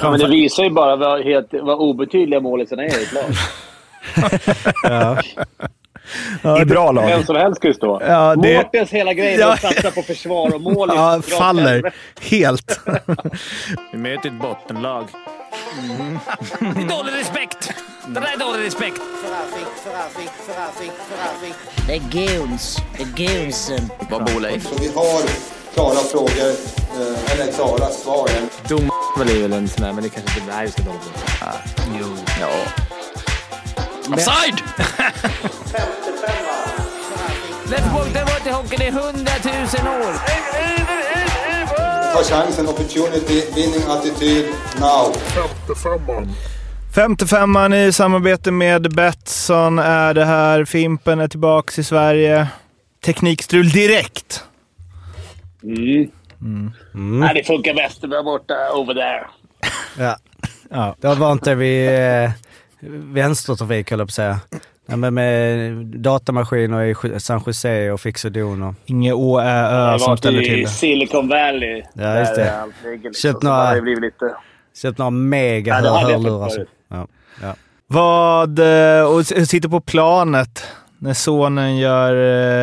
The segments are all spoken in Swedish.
Ja, men det visar ju bara vad, helt, vad obetydliga målisarna är i ett lag. Ja, I bra lag. Vem som helst ju stå. Ja, det- Mårtens hela grej är Ja. att satsa på försvar och mål. Ja, faller helt. Vi möter ett bottenlag. Det är dålig respekt! Det där är dålig respekt. Det är goons. Det är goonsen. Vad bor Leif? Vi klara frågor, eh, eller klara svar. Dom är väl en sån där, men det kanske inte är just det. Jo. Ja. Offside! Let's walk the hockey, det är hundratusen år. Ta chansen, opportunity, winning attityd, now. 55an i samarbete med Betsson är det här. Fimpen är tillbaka i Sverige. Teknikstrul direkt. Mm. Nej, det funkar bäst där borta, over there. Ja. Ja. Det var inte vid eh, vänstertrafik, höll jag på att säga. Ja, men med datamaskiner i San Jose och fix och don och... Inget å, ä, ö som ställer till det. Silicon Valley. Ja, just det. Allt ligger liksom. Köpt Så några- det lite... Köpt några mega Ja, hörlurar. alltså. Ja. Ja. Vad... eh, Och sitter på planet när sonen gör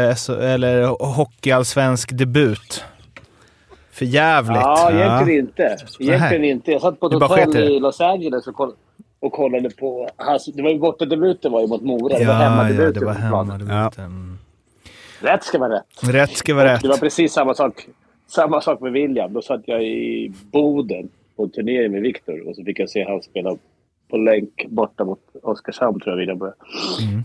eh, eller hockeyallsvensk debut. För jävligt. Ja, egentligen inte. Egentligen inte. Jag satt på ett hotell i Los Angeles och, koll och kollade på... Hans, det var ju bortadebuten var ju mot Mora. Det var Ja, ja, hemmadebuten det var på planen. hemmadebuten. Rätt ska vara rätt. Rätt ska vara rätt. Det var precis samma sak, samma sak med William. Då satt jag i Boden på en turnering med Viktor och så fick jag se han spela på länk borta mot Oskarshamn, tror jag William började.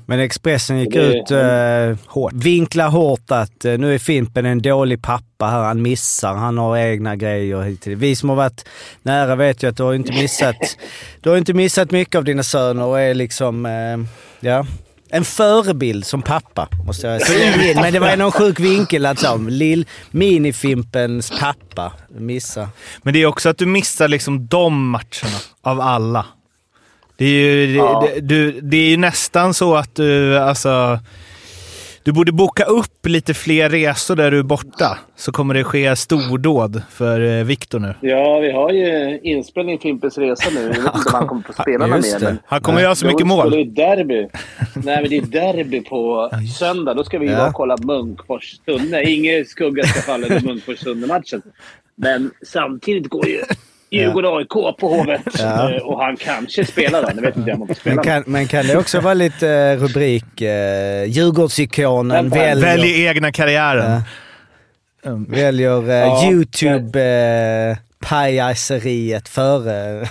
Men Expressen gick Det- ut eh, hårt. Vinkla hårt att eh, nu är Fimpen en dålig pappa här. Han missar. Han har egna grejer hit. Vi som har varit nära vet ju att du har inte missat, du har inte missat mycket av dina söner och är liksom, eh, ja. En förebild som pappa, måste jag säga. Men det var någon sjuk vinkel alltså. Lill, minifimpens pappa missa. Men det är också att du missar liksom de matcherna av alla. Det är ju, det, Ja. det, du, det är ju nästan så att du, alltså... Du borde boka upp lite fler resor där du är borta, så kommer det ske stordåd för eh, Viktor nu. Ja, vi har ju inspelning Fimpens Resa nu. Jag vet inte om han kommer få spela någon Just mer. det. men- Han kommer göra så mycket mål. spelar ju derby. Nej, men det är derby på söndag. Då ska vi Ja. kolla Munkfors-Sunne. Ingen skugga ska falla över Munkfors-Sunne-matchen. Men samtidigt går ju Djurgården-AIK på Hovet. Ja. Eh, Och han kanske spelar då. Nu vet inte jag om han får spela. Men kan, men kan det också vara lite eh, rubrik? Eh, Djurgårdsikonen väljer... Välj egna karriären. Ja. Väljer eh, Ja. YouTube eh, pajaseriet före...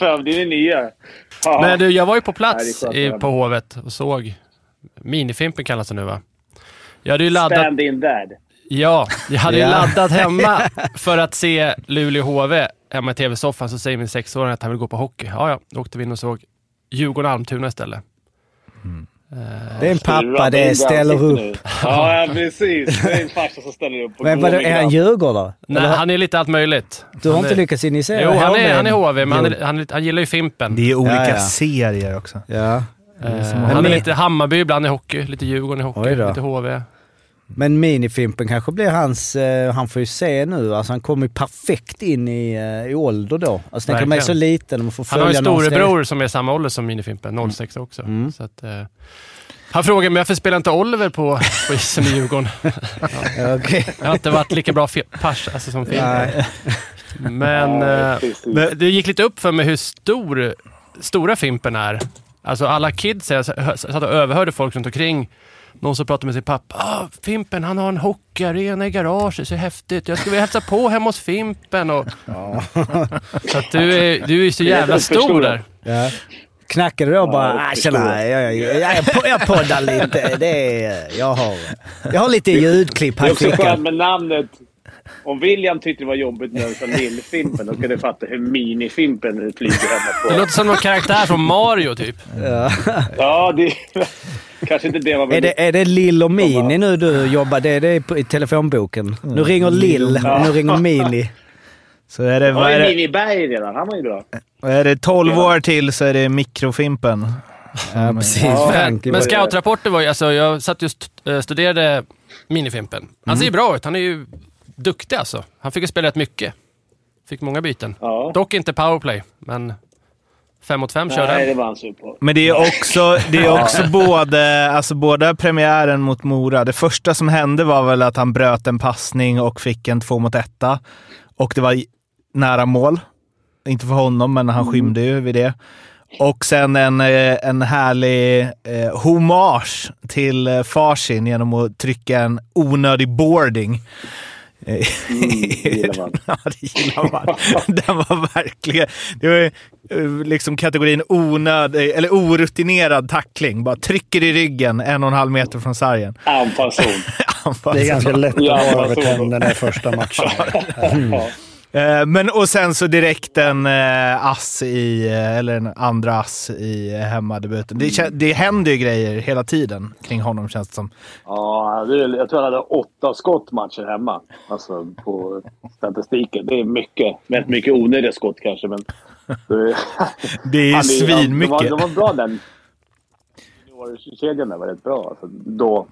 Det är det nya. Ja. Men du, jag var ju på Nej, plats skönt i, på Hovet och såg Minifimpen kallas det nu va? Jag hade ju laddat, Stand in dad. Ja, jag hade ju Ja. laddat hemma för att se Luleå HV hemma i tv-soffan. Så säger min sexåring att han vill gå på hockey. Ja, ja. Då åkte vi in och såg Djurgården-Almtuna istället. Det är en pappa, det ställer upp. Ja, precis. Det är en farsa som ställer upp. Men vadå, är han djurgårdare? Nej, han är lite allt möjligt. Du har Han inte är- lyckats initiera Jo, han är, han är HV, men han, är, han, han gillar ju Fimpen. Det är olika Ja, ja. serier också. Ja. Som han är lite Hammarby ibland i hockey, lite Djurgården i hockey, lite HV. Men minifimpen kanske blir hans... Eh, han får ju se nu. Alltså han kommer ju perfekt in i, eh, i ålder då. Alltså tänk om man är så liten och man får Han har någons storebror som är samma ålder som Minifimpen, 06 också. Mm. Så att, eh, han frågade mig varför spelar inte Oliver på, på isen i Djurgården? Ja, okej. Jag har inte varit lika bra fi- pers alltså, som Fimpen. Nej. Men Ja, eh, det gick lite upp för mig hur stor, stora Fimpen är. Alltså alla kids, jag satt och överhörde folk runt omkring. Någon som pratade med sin pappa. Ah, Fimpen, han har en hockeyarena i garaget, så häftigt. Jag skulle vilja hälsa på hemma hos Fimpen. Och... Så att du, är, du är så jävla stor där. Ja. Knackade du då bara Ja, ah, jag tjena, jag, jag, jag, jag, poddar lite. Det är, jag, har, jag har lite ljudklipp Det här är i också skönt med namnet. Om William tyckte det var jobbigt jag sa Lill-Fimpen, då ska du fatta hur Mini-Fimpen flyger hemma Det på. låter som någon karaktär från Mario typ. Ja. Ja, det kanske inte det man Är vill. det, är det Lill och Mini nu du jobbar? Det är det i telefonboken. Nu Mm. ringer Lill, nu ringer Mini. Så är det, Ja, vad är det det, Mini Berg redan. Han var ju bra. är det 12 år till så är det mikrofimpen. Ja, precis. Ja, Frank. Men scoutrapporter var ju, alltså jag satt just eh, studerade Minifimpen. Han ser ju bra ut. Han är ju duktig alltså. Han fick ju spela rätt mycket. Fick många byten. Ja. Dock inte powerplay, men fem mot fem körde Nej, det han. var han sur på. Men det är också, det är också både, alltså både premiären mot Mora. Det första som hände var väl att han bröt en passning och fick en två mot etta. Och det var nära mål. Inte för honom, men han skymde ju vid det. Och sen en, eh, en härlig eh, hommage till eh, Farsin genom att trycka en onödig boarding. Mm, det gillar man. ja, det gillar man. Den var verkligen... Det var eh, liksom kategorin onödig, eller orutinerad tackling. Bara trycker i ryggen en och en halv meter från sargen. Anfallszon. Det är ganska lätt att vara över tänderna i första matchen. Ja. Eh, Men, och sen så direkt en eh, ass i, eh, eller en andra ass i hemmadebuten. Det, det händer ju grejer hela tiden kring honom känns det som. Ja, det jag tror han hade åtta skottmatcher hemma. Alltså på statistiken. Det är mycket. Väldigt mycket onödiga skott kanske, men... Det är Han svinmycket. De var, de var bra den. Juniorkedjan där var rätt bra. Alltså, då.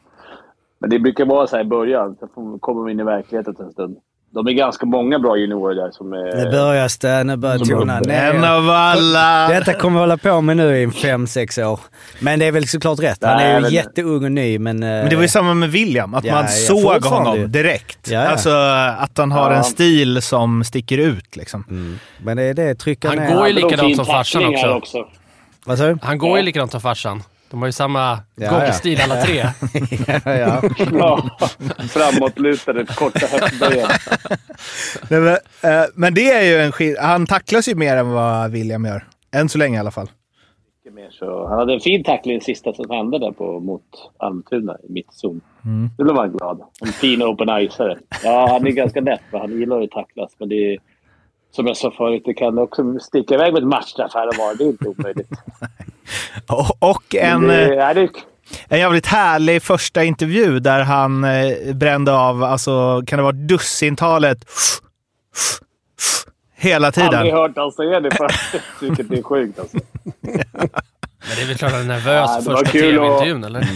Men det brukar vara så här i början. Sen kommer vi in i verkligheten en stund. De är ganska många bra juniorer där som är... Nu börjar det, nu börjar tona ner. En av alla! Detta kommer vi hålla på med nu i fem, sex år. Men det är väl såklart rätt. Han är ju men- jätteung och ny, men... Men det var ju samma med William, att Ja, man såg ju. honom direkt. Ja, ja. Alltså att han har Ja. en stil som sticker ut. Liksom. Mm. Men det är det, trycka Han ner. går ju likadant som farsan här också. Vad sa du? Han går ju likadant som farsan. De har ju samma Ja, gångstil alla tre. ja, ja. Ja, framåtlutade, korta höftböjar. Nej, men, eh, men det är ju en skill- Han tacklas ju mer än vad William gör. Än så länge i alla fall. Han hade en fin tackling sista som hände där på, mot Almtuna i mittzon. Mm. Det blev man glad. En fin open-icare. Ja, han är ganska lätt, han gillar ju att tacklas. Men det är, som jag sa förut, det kan också sticka iväg med ett matchstraff här och var. Det är inte omöjligt. Och, och en, det, eh, ja, det, en jävligt härlig första intervju där han eh, brände av, alltså kan det vara dussintalet hela aldrig tiden. hört han säga det förut. Vilket är sjukt alltså. Men det är väl klart han är nervös Ja, det första att- tv-intervjun, eller?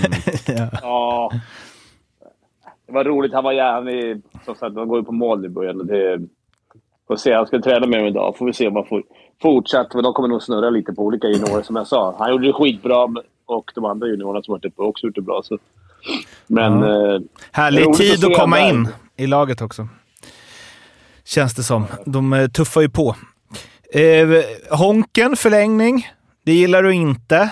Ja. Det var roligt. Han var gärna Som sagt, de går ju på mål i början. och Det, får se. Han ska träna med dem idag. Får vi se om han får fortsatt. Men de kommer nog snurra lite på olika juniorer, som jag sa. Han gjorde det skitbra och de andra juniorerna som varit uppe har också gjort det bra. Så. Men... Eh, Härlig tid att att komma där. in i laget också. Känns det som. De eh, tuffar ju på. Eh, honken, förlängning. Det gillar du inte?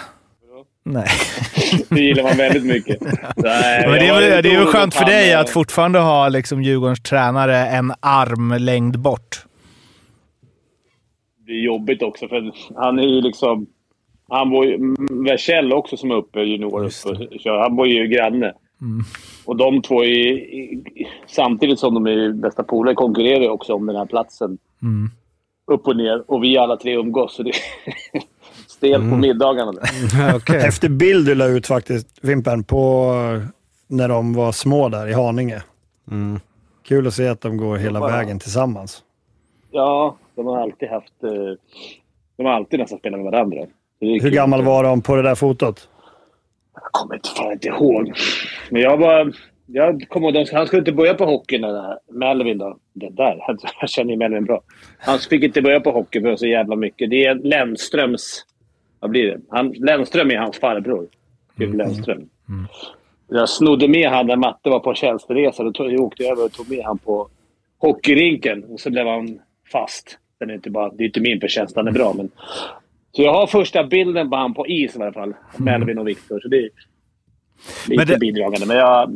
Nej. det gillar man väldigt mycket. Nej, Men det är, väl, det är väl skönt för dig att fortfarande ha liksom Djurgårdens tränare en armlängd bort. Det är jobbigt också, för han är ju liksom... Han var ju... Versell också som är uppe, junior uppe. och kör. Han var ju granne. Och de två är Samtidigt som de är bästa polare konkurrerar ju också om den här platsen. Mm. Upp och ner. Och vi alla tre umgås, så det är stelt på middagarna. Okej. Häftig bild du la ut faktiskt, Vimpen, på när de var små där i Haninge. Mm. Kul att se att de går hela Bara- vägen tillsammans. Ja, de har alltid haft... eh, De har alltid nästan spelat med varandra. Hur kul. gammal var de på det där fotot? Jag kommer inte, fan inte ihåg. Men jag var... Jag kommer ihåg, han skulle inte börja på hockey när Melvin då. Det där, jag känner ju Melvin bra. Han fick inte börja på hockey för så jävla mycket. Det är Lennströms... Vad blir det? Han, Lennström är hans farbror. Typ Lennström. Jag snodde med han när Matte var på tjänsteresa. Då tog, jag åkte jag över och tog med han på hockeyrinken. Och så blev han fast. Den är inte bara, det är inte min förtjänst, han är bra. Men, så jag har första bilden på han på is i alla fall. Melvin och Viktor. Så det är lite det- bidragande. Men jag,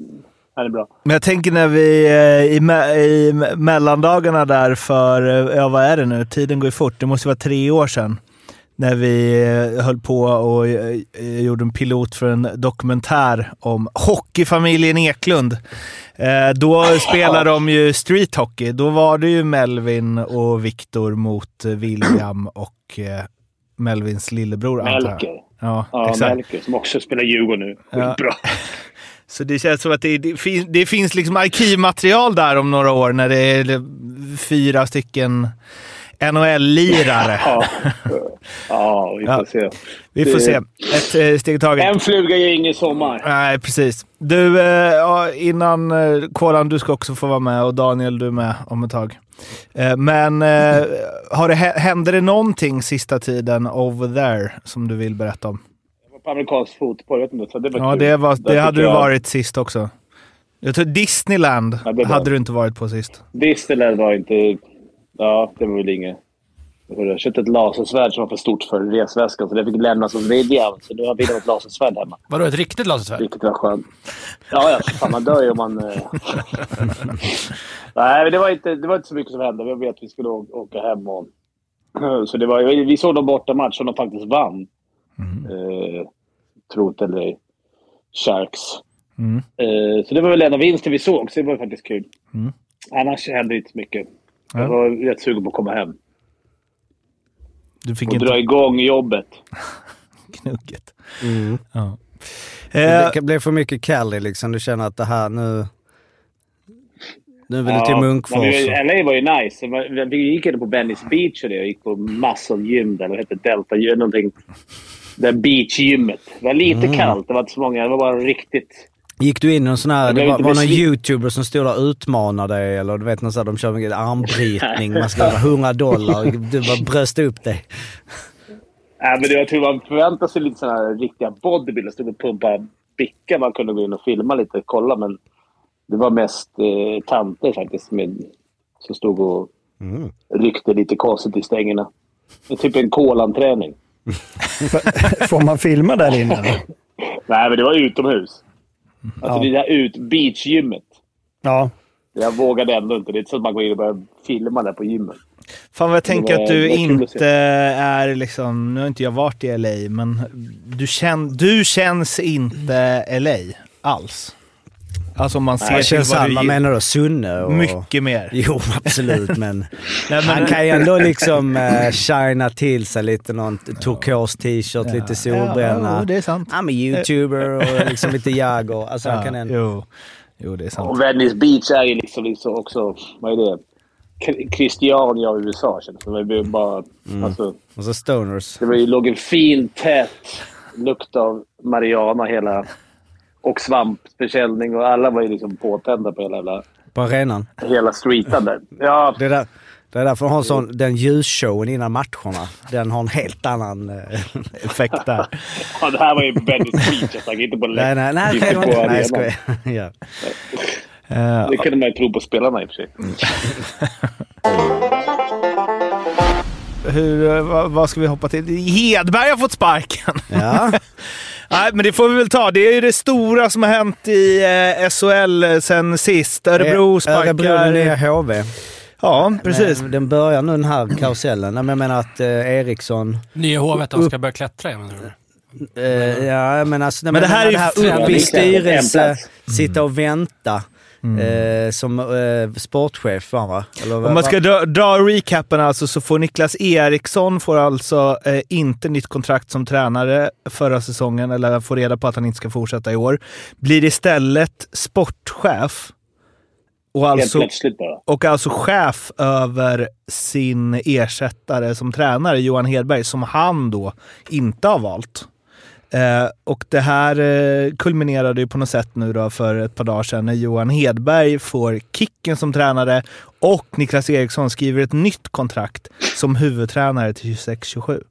han är bra. Men jag tänker när vi eh, i, me- i me- mellandagarna där för, eh, ja vad är det nu? Tiden går ju fort. Det måste vara tre år sedan. När vi eh, höll på och gjorde en pilot för en dokumentär om hockeyfamiljen Eklund. Eh, Då spelade de ju street hockey. Då var det ju Melvin och Viktor mot eh, William och eh, Melvins lillebror antar jag. Melker. Ja, Ja, exakt. Melker som också spelar Djurgården nu. Ja. Så det känns som att det, det, finns, det finns liksom arkivmaterial där om några år när det är fyra stycken NHL-lirare. Ja. Ja, vi får se. Vi får se. Ett eh, steg i taget. En fluga ger ingen sommar. Nej, precis. Du, eh, innan eh, Kolan, du ska också få vara med och Daniel, du är med om ett tag. Men har det, hä- hände det någonting sista tiden over there som du vill berätta om? Jag var på amerikansk fotboll, vet inte, så det var Ja, kul. det, var, det hade du jag- varit sist också. Jag tror Disneyland Ja, hade du inte varit på sist. Disneyland var inte... Ja, det var väl inget... Jag köpte ett lasersvärd som var för stort för resväskan, så det fick lämnas hos Ridjan. Så nu har vi ett lasersvärd hemma, Vadå, ett riktigt lasersvärd? vilket var skönt. Ja, ja. Fan, man dör ju om man... eh. Nej, men det var, inte, det var inte så mycket som hände. Vi vet att vi skulle åka hem. Och, så det var, vi såg dem borta match som de faktiskt vann. Eh, tro det eller ej. Sharks. Mm. Eh, så det var väl enda vinsten vi såg, så det var faktiskt kul. Mm. Annars hände inte så mycket. Ja. Jag var rätt sugen på att komma hem Du fick och inte dra igång jobbet. knugget. Mm. Ja. Det Eh, blir för mycket Cali liksom. Du känner att det här nu... Nu vill du till Munkfors. LA var ju nice. Vi gick inte på Venice Beach och det. och gick på massor gym där. Vad hette det? Delta gym, någonting. Det beachgymmet. Det var lite Mm. kallt. Det var inte så många. Det var bara riktigt... Gick du in i någon sån här, det var, var någon youtuber som stod där och utmanade dig eller du vet någon sån här, de kör mycket armbrytning, man ska ha 100 dollar, du bara bröst upp dig. Nej, men det, jag tror man förväntar sig lite sådana här riktiga bodybuilders. Stod och pumpade bicka. Man kunde gå in och filma lite och kolla, men det var mest eh, tanter faktiskt med, som stod och Mm. ryckte lite konstigt i stängerna. Typ en kolanträning. Får man filma där inne? Nej, men det var utomhus. Alltså Ja. det där ut beachgymmet. Ja. Jag vågade ändå inte. Det är inte så att man går in och börjar filma där på gymmet. Fan vad jag tänker att du inte är liksom, nu har inte jag varit i LA, men du, känn, du känns inte LA alls. Alltså om man ser till vad han, du menar du? Sunne och... Mycket mer. Jo, absolut, men Nej, men- han kan ju ändå liksom uh, shina till sig lite någon turkos t-shirt, lite solbränna. Ja, det är sant. I'm a youtuber och liksom lite jag och alltså han kan Ja, ändå... jo. jo, det är sant. Och Venice Beach är ju liksom, liksom också... Vad är det? Christiania av USA känns det som. Det blev bara... Alltså, Och så stoners. det var ju, låg en fin, tät lukt av marijuana hela... Och svampförsäljning och alla var ju liksom påtända på hela, hela, På arenan. hela streeten där. Ja, Det är, där, det är därför hon har sån, den ljusshowen innan matcherna. Den har en helt annan... eh, Effekt där. ja, det här var ju på Venice Beach. Jag snackar inte på nej, nej, nej. inte det på inte- Nej, skojar. ja. Det kunde man ju tro på spelarna i och för sig. hur, eh, vad, vad ska vi hoppa till? Hedberg har fått sparken. ja. Nej, men det får vi väl ta. Det är ju det stora som har hänt i eh, SHL sen sist. Örebro sparkar... Örebro är nya HV. Ja, precis. Men Den börjar nu den här karusellen. Nej, men Jag menar att eh, Eriksson... Nya hovet, de ska börja klättra igen. menar du? Eh, ja, men alltså... nej, Men det jag här är ju här upp i styrelse, sitta och vänta. Eh, som eh, sportchef var han va? Eller, Om man ska dra, dra recapen alltså så får Niklas Eriksson får alltså eh, inte nytt kontrakt som tränare förra säsongen, eller får reda på att han inte ska fortsätta i år. Blir istället sportchef och alltså, och alltså chef över sin ersättare som tränare, Johan Hedberg, som han då inte har valt. Eh, och det här eh, kulminerade ju på något sätt nu då för ett par dagar sedan när Johan Hedberg får kicken som tränare och Niklas Eriksson skriver ett nytt kontrakt som huvudtränare till 26-27.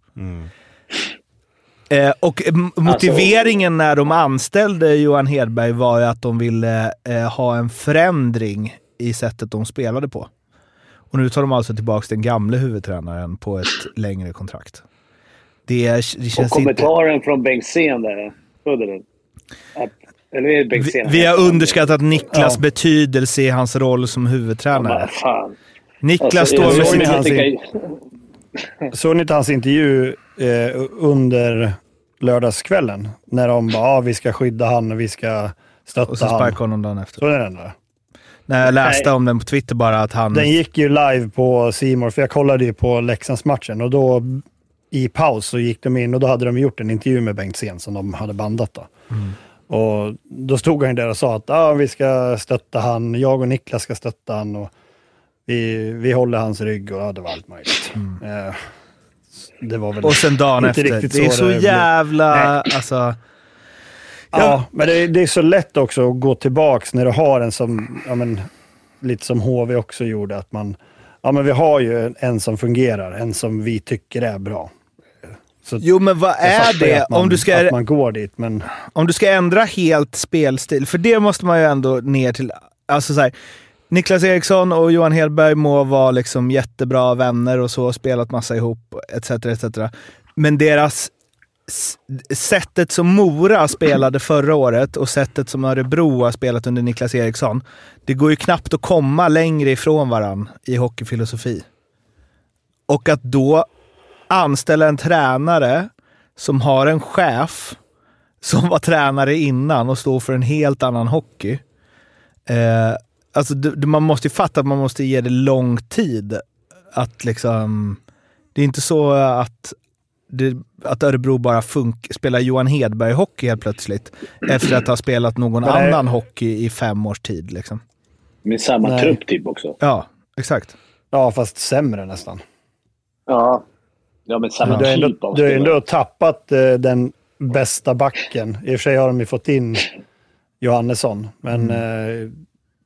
Eh, och m- motiveringen när de anställde Johan Hedberg var ju att de ville eh, ha en förändring i sättet de spelade på. Och nu tar de alltså tillbaka den gamle huvudtränaren på ett längre kontrakt. Det, det Och känns inte... kommentaren från Bengtzén där. Hörde du? Att, eller är det Vi, Bengtzén? vi har underskattat Niklas Ja. betydelse i hans roll som Ja, huvudtränare. fan. Niklas Alltså, står med sin... hans Såg ni inte hans intervju eh, under lördagskvällen? När de bara, ah, vi ska skydda han och vi ska Och stötta så han. sparkade honom dagen efter. Såg ni den där? När jag läste Nej. om den på Twitter bara att han... Den gick ju live på Simor för jag kollade ju på Leksandsmatchen och då i paus så gick de in och då hade de gjort en intervju med Bengtzén som de hade bandat. Då. Och då stod han där och sa att ah, vi ska stötta han, jag och Niklas ska stötta han och vi, vi håller hans rygg och ja, det var allt möjligt. Eh, det var väl Och sen dagen inte efter. riktigt Det är så blev. jävla... Nej. Alltså, Ja, men det, det är så lätt också att gå tillbaks när du har en som, ja, men, lite som HV också gjorde, att man, ja men vi har ju en som fungerar, en som vi tycker är bra. Så jo, men vad är det? man, om, du ska, man går dit, men om du ska ändra helt spelstil, för det måste man ju ändå ner till... Alltså så här, Niklas Eriksson och Johan Hedberg må vara liksom jättebra vänner och så, spelat massa ihop, etc. etc. Men deras sättet som Mora spelade förra året och sättet som Örebro har spelat under Niklas Eriksson, det går ju knappt att komma längre ifrån varann i hockeyfilosofi. Och att då anställa en tränare som har en chef som var tränare innan och står för en helt annan hockey. Eh, alltså, du, du- man måste ju fatta att man måste ge det lång tid. Att liksom... Det är inte så att, det, att Örebro bara funk, spelar Johan Hedberg-hockey helt plötsligt efter att ha spelat någon det- annan hockey i fem års tid. Liksom. Med samma Nej. trupp typ också. Ja, exakt. ja, fast sämre nästan. Ja. Ja, men samma Du har ändå, typ av du har ändå tappat eh, den bästa backen. I och för sig har de ju fått in Johannesson, men Mm. eh,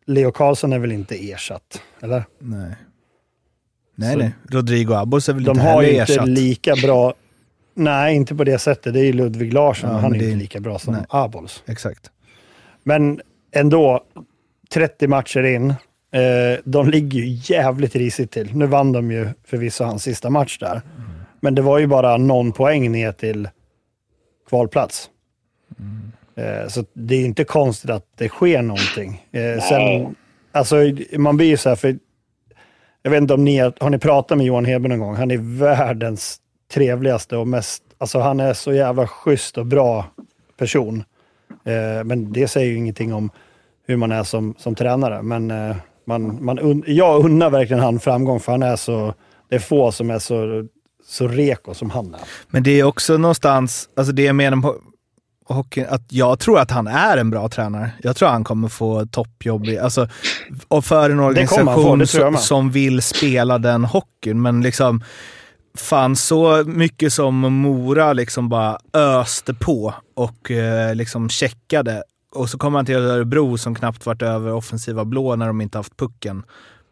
Leo Karlsson är väl inte ersatt, eller? Nej. Nej, Så- nej. Rodrigo Abos är väl De inte har heller ju inte ersatt. lika bra... Nej, inte på det sättet. Det är ju Ludvig Larsson, Ja, han är det- inte lika bra som Nej. Abols. Exakt. Men ändå, 30 matcher in. Eh, de ligger ju jävligt risigt till. Nu vann de ju förvisso hans sista match där. Men det var ju bara någon poäng ner till kvalplats. Eh, så det är inte konstigt att det sker någonting. Eh, sen, alltså, man blir ju så här, för jag vet inte om ni har, ni pratat med Johan Hedberg någon gång? Han är världens trevligaste och mest, alltså han är så jävla schysst och bra person. Eh, men det säger ju ingenting om hur man är som, som tränare. Men man, man jag unnar verkligen han framgång för han är så, det är få som är så, så reko som han är. Men det är också någonstans, alltså det jag menar på hockeyn, att jag tror att han är en bra tränare. Jag tror han kommer få toppjobb i, alltså, och för en få, organisation jag som, med. som vill spela den hockeyn. Men liksom, fan så mycket som Mora liksom bara öste på och eh, liksom checkade. Och så kommer han till Örebro som knappt varit över offensiva blå när de inte haft pucken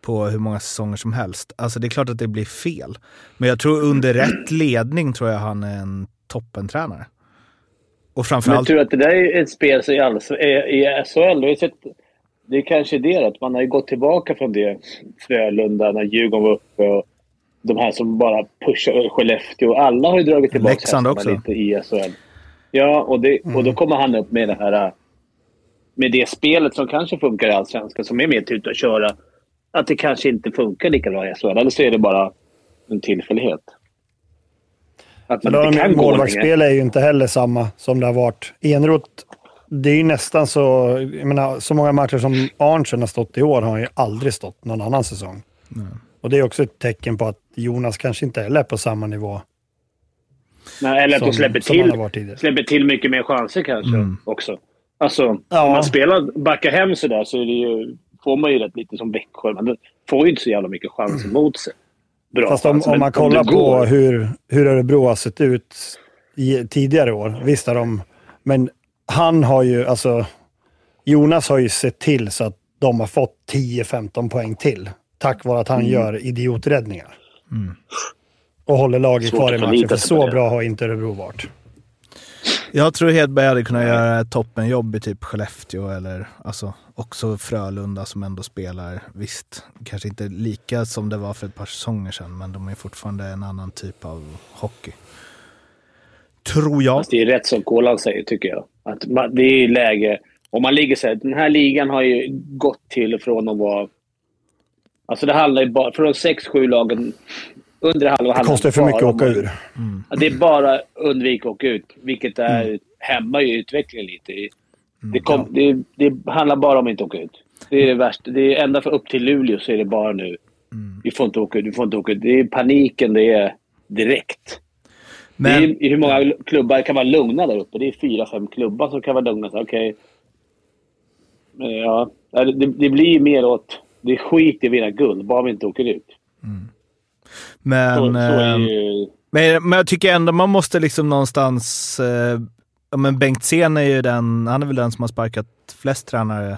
på hur många säsonger som helst. Alltså det är klart att det blir fel. Men jag tror under rätt ledning tror jag han är en toppentränare. Och Men framförallt... tror du att det där är ett spel som i, alls, i, i SHL? Sett, det är kanske det att man har ju gått tillbaka från det. Frölunda, när Djurgården var uppe och de här som bara pushar Skellefteå. Alla har ju dragit tillbaka Leksand också. lite i SHL. Ja, och, det, och då kommer han upp med det här med det spelet som kanske funkar i Allsvenskan, som är mer till att köra. Att det kanske inte funkar lika bra i SHL. Eller så är det bara en tillfällighet. Att Men man inte kan de, målvaktsspel är ju inte heller samma som det har varit. Enroth, det är ju nästan så, jag menar, så många matcher som Arntzen har stått i år har han ju aldrig stått någon annan säsong. Och det är också ett tecken på att Jonas kanske inte heller är på samma nivå Nej, eller att de som, släpper som han till, släpper till mycket mer chanser kanske också. Alltså, Ja. om man spelar, backar hem sådär så är det ju, får man ju rätt lite som Växjö. Man får ju inte så jävla mycket chanser mot sig. Bra Fast om, om men man kollar på går- hur, hur Örebro har sett ut i, tidigare år, visst har de... Men han har ju, alltså... Jonas har ju sett till så att de har fått 10-15 poäng till. Tack vare att han Mm. gör idioträddningar. Och håller laget Svårt kvar i matchen, för så bra har inte Örebro varit. Jag tror Hedberg hade kunnat göra ett toppenjobb i typ Skellefteå eller alltså, också Frölunda som ändå spelar, visst, kanske inte lika som det var för ett par säsonger sedan, men de är fortfarande en annan typ av hockey. Tror jag. Fast det är rätt som Kolan säger, tycker jag. Att man, det är läge... Om man ligger så här, Den här ligan har ju gått till från att vara... Alltså det handlar ju bara... För de sex, sju lagen under halva Det handlar kostar för mycket att åka ur. Ja, Det är bara undvika att åka ut, vilket är, hämmar ju utvecklingen lite. Det, kom, det, det handlar bara om att inte åka ut. Det är det värsta. Det är ända för upp till Luleå så är det bara nu. Vi får inte åka ut, vi får inte åka ut. Det är paniken, det är direkt. Men Det är, hur många klubbar kan vara lugna där uppe? Det är fyra, fem klubbar som kan vara lugna. Okej. Men Ja, det, det blir ju mer åt... Det är skit i att vinna guld, bara vi inte åker ut. Så, men så är eh, ju Men, men jag tycker ändå man måste liksom någonstans... Eh, ja, men Bengtzén är ju den, han är väl den som har sparkat flest tränare.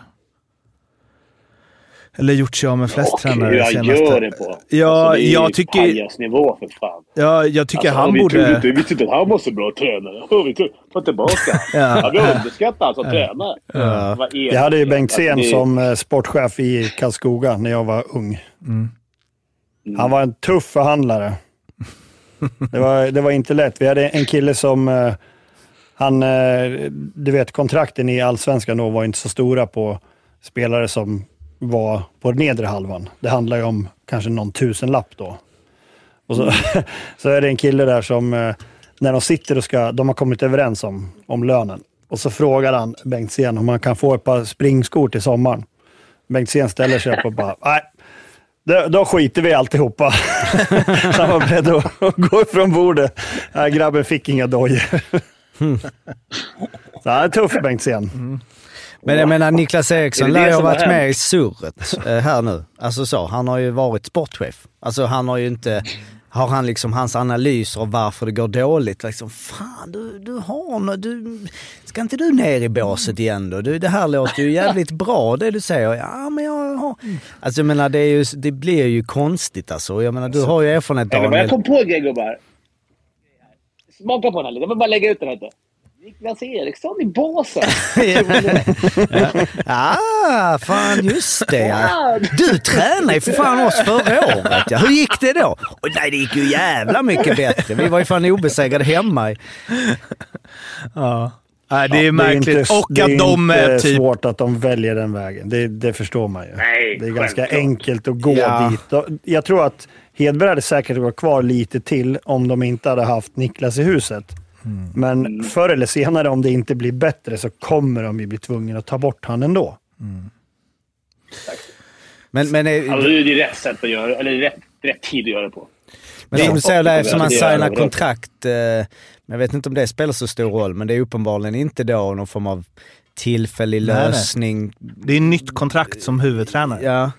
Eller gjort sig av med flest Och tränare han senaste. gör det på. Ja, alltså, det är jag tycker- pajasnivå för fan. Ja, jag tycker Alltså, han vi borde... Inte, vi visste inte att han var så bra tränare. Vi tog, ta tillbaka Ja. ja. Vi underskattar han som tränare. Ja. Jag hade ju Alltså, det- som eh, sportchef i Karlskoga när jag var ung. Mm. Mm. Han var en tuff förhandlare. Det var, det var inte lätt. Vi hade en kille som... Eh, han, eh, du vet, kontrakten i allsvenskan då var inte så stora på spelare som var på nedre halvan. Det handlar ju om kanske någon tusenlapp då. Och så, så är det en kille där som, eh, när de sitter och ska, de har kommit överens om, om lönen. Och så frågar han Bengtzén om han kan få ett par springskor till sommaren. Bengtzén ställer sig upp och bara, nej, då, då skiter vi i alltihopa. Han var beredd att, gå ifrån bordet. Nej, grabben fick inga dojor. Så han är tuff Bengtzén. Men jag menar Niklas Eriksson lär ju ha varit med i surret eh, här nu. Alltså så, han har ju varit sportchef. Alltså han har ju inte, har han liksom hans analyser av varför det går dåligt. Liksom, fan du, du har nå- du, ska inte du ner i båset igen då? Du, det här låter ju jävligt bra det du säger. Ja men jag har... Alltså jag menar det, är ju, det blir ju konstigt alltså. Jag menar du har ju erfarenhet vad jag Daniel. kom på en grej gubbar. Smaka på den här lite. Jag vill bara lägga ut den här lite. Niklas Eriksson i båsen. Ah, fan just det ja. Du tränade ju för fan oss förra året ja. Hur gick det då? Och nej, det gick ju jävla mycket bättre. Vi var ju fan obesegrade hemma. Ja. Nej, det är Ja, märkligt. inte, och det är att de inte är typ... svårt att de väljer den vägen. Det, det förstår man ju. Nej, det är ganska självklart. enkelt att gå Ja. dit. Och Jag tror att Hedberg hade säkert varit kvar lite till om de inte hade haft Niklas i huset. Men förr eller senare, om det inte blir bättre, så kommer de ju bli tvungna att ta bort han ändå. Men, men, eh, Alltså, det är ju rätt sätt att göra Eller rätt, rätt tid att göra det på. men som du säger där, eftersom man signar kontrakt. Eh, men jag vet inte om det spelar så stor roll, men det är uppenbarligen inte då någon form av tillfällig Nej, nej. lösning. Det är nytt kontrakt som huvudtränare. Ja.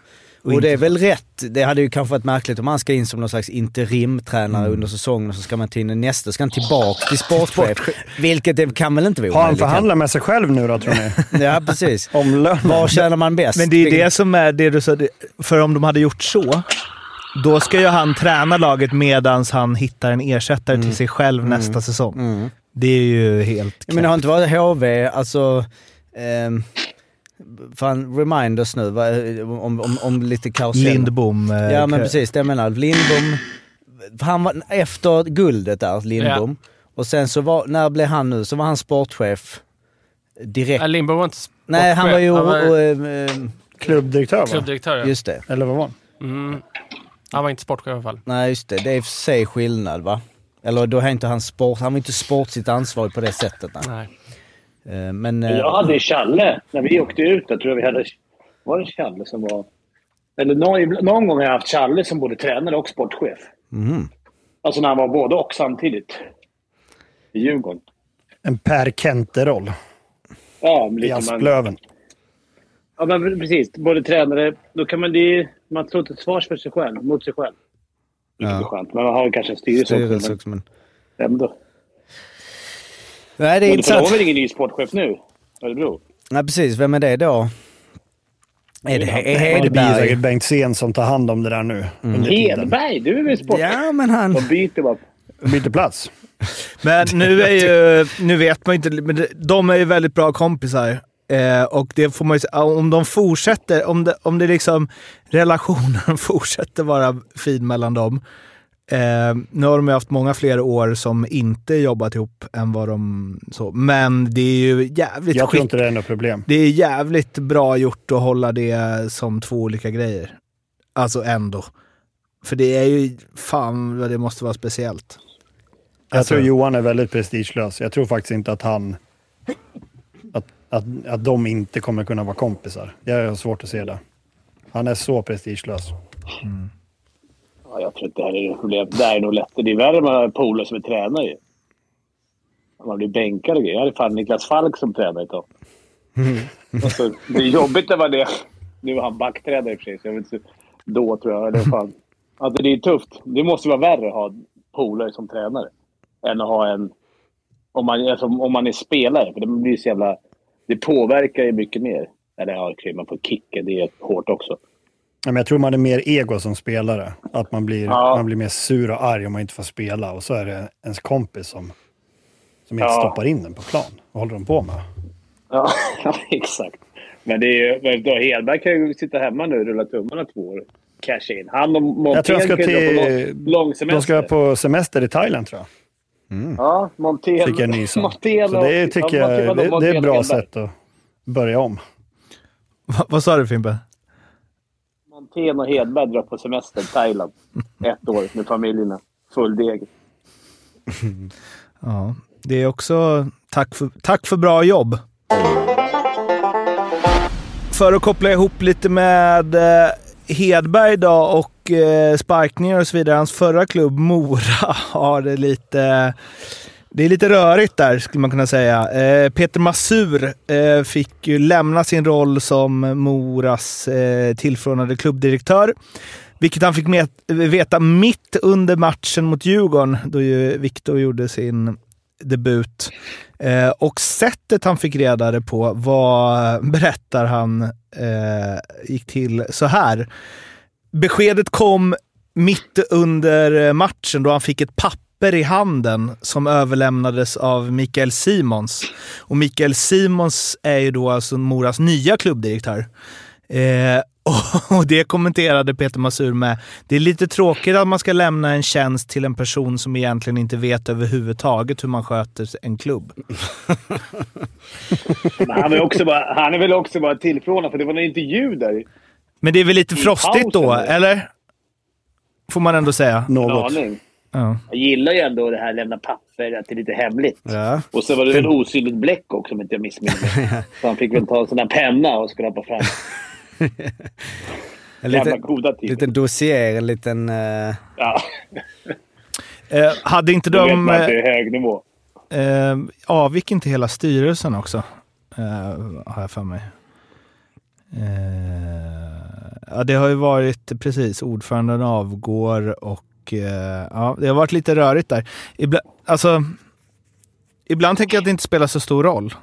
Och Och det är väl rätt. Det hade ju kanske varit märkligt om han ska in som någon slags interimtränare Mm. under säsongen och så ska man in nästa, ska han tillbaka till sportchef. Vilket det kan väl inte vara Har han förhandlat med sig själv nu då, tror ni? Ja, precis. Om lönen? Var tjänar man bäst? Men det är Vilket- det som är det du sa. För om de hade gjort så, då ska ju han träna laget medan han hittar en ersättare till sig själv nästa säsong. Mm. Det är ju helt Men det har inte varit HV, alltså... ehm, fan, remind oss nu vad, om, om, om lite karusell. Lindbom. eh, Ja men precis, det jag menar. Lindbom, han var, efter guldet där, Lindbom. Och sen så var, när blev han nu? Så var han sportchef direkt. Ja, Lindbom var inte sportchef. Nej, han var ju... Han var och, eh, Klubbdirektör, va? klubbdirektör. ja. just det. Eller vad var han? Mm. Han var inte sportchef i alla fall. Nej just det, det är i och för sig skillnad va? Eller då är inte han sport, han var inte sportsligt ansvarig på det sättet. Nej. Nej. Eh, Men... eh, Jag hade Challe, när vi åkte ut, jag tror vi hade... Var det Challe som var... Eller någon, någon gång har jag haft Challe som både tränare och sportchef. mhm. Alltså när han var både och samtidigt. I Djurgården. En Per Kente-roll Ja, i Asplöven. ja, men precis. Både tränare... Då kan man... Det, man står till svars för sig själv, mot sig själv. Ja. är skönt. Men man har kanske en styrelse, Styrelse också. också men... Men ändå. Nej det är för de har intressant. väl ingen ny sportchef nu? Örebro? Nej precis, vem är det då? Är det är Det blir Hedberg? säkert Bengt som tar hand om det där nu. tiden. Hedberg, du är väl sportchef? Ja men han... De byter bara. Byter plats. Men nu är ju, nu vet man inte, men de är ju väldigt bra kompisar. Eh, och det får man ju, om de fortsätter, om det, om det liksom relationen fortsätter vara fin mellan dem. Eh, nu har de ju haft många fler år som inte jobbat ihop än vad de så. Men det är ju jävligt Jag tror inte det är något problem. Det är jävligt bra gjort att hålla det som två olika grejer. Alltså ändå. För det är ju, fan vad det måste vara speciellt. Jag Alltså- tror Johan är väldigt prestigelös. Jag tror faktiskt inte att han... Att, att, att de inte kommer kunna vara kompisar. Jag har svårt att se det. Han är så prestigelös. Ja, jag tror inte det här är problem. Det är nog lätt. Det är värre med polare som är tränare ju. Om Man blir bänkad och grejer. Jag hade fan Niklas Falk som tränare ett tag. Alltså, det är jobbigt när man är... Nu var han backtränare i och för sig, så jag vet inte. Då tror jag. Eller fan. Alltså det är tufft. Det måste vara värre att ha polare som tränare. Än att ha en... Om man, alltså, om man är spelare. För det blir så jävla... Det påverkar ju mycket mer. Eller ja, okej, man får kicka. Det är hårt också. Ja, men jag tror man är mer ego som spelare. Att man blir, Ja. man blir mer sur och arg om man inte får spela. Och så är det ens kompis som, som inte Ja. stoppar in den på plan. Vad håller de på med? Ja, exakt. Men det är ju... Hedberg kan ju sitta hemma nu och rulla tummarna två år. Cash in. Han och Montén Jag tror jag ska dra på till... lång, lång semester. De ska på semester i Thailand tror jag. Ja, Montén... Fick jag nys om. Så det tycker ja, jag det, det är ett bra sätt att börja om. Va, vad sa du Fimpen? Hultén och Hedberg drar på semester i Thailand. Ett år med familjerna. Full deg. Ja, det är också tack för, tack för bra jobb. För att koppla ihop lite med eh, Hedberg då och eh, sparkningar och så vidare. Hans förra klubb Mora har det lite... Det är lite rörigt där skulle man kunna säga. Eh, Peter Masur eh, fick ju lämna sin roll som Moras eh, tillförordnade klubbdirektör. Vilket han fick met- veta mitt under matchen mot Djurgården, då ju Viktor gjorde sin debut. Eh, och sättet han fick reda det på var, berättar han, eh, gick till så här. Beskedet kom mitt under eh, matchen då han fick ett papper i handen som överlämnades av Mikael Simons. Och Mikael Simons är ju då alltså Moras nya klubbdirektör. Eh, och det kommenterade Peter Masur med. Det är lite tråkigt att man ska lämna en tjänst till en person som egentligen inte vet överhuvudtaget hur man sköter en klubb. Men han, är också bara, han är väl också bara tillförordnad, för det var en intervju där. Men det är väl lite frostigt då, eller? Får man ändå säga. Något. Ja. Jag gillar ju ändå det här lämna papper, att det är lite hemligt. Ja. Och så var det väl osynligt bläck också om inte jag missminner mig. Så han fick väl ta en sån där penna och skrapa fram. En liten, goda tider. liten dossier, en liten... eh, Ja, Eh, hade inte vet de... man att det Eh, är hög nivå. eh, avgick inte hela styrelsen också? Eh, har jag för mig. Eh, ja, det har ju varit precis. Ordföranden avgår och eh, ja, det har varit lite rörigt där. Ibland, alltså, ibland tänker jag att det inte spelar så stor roll.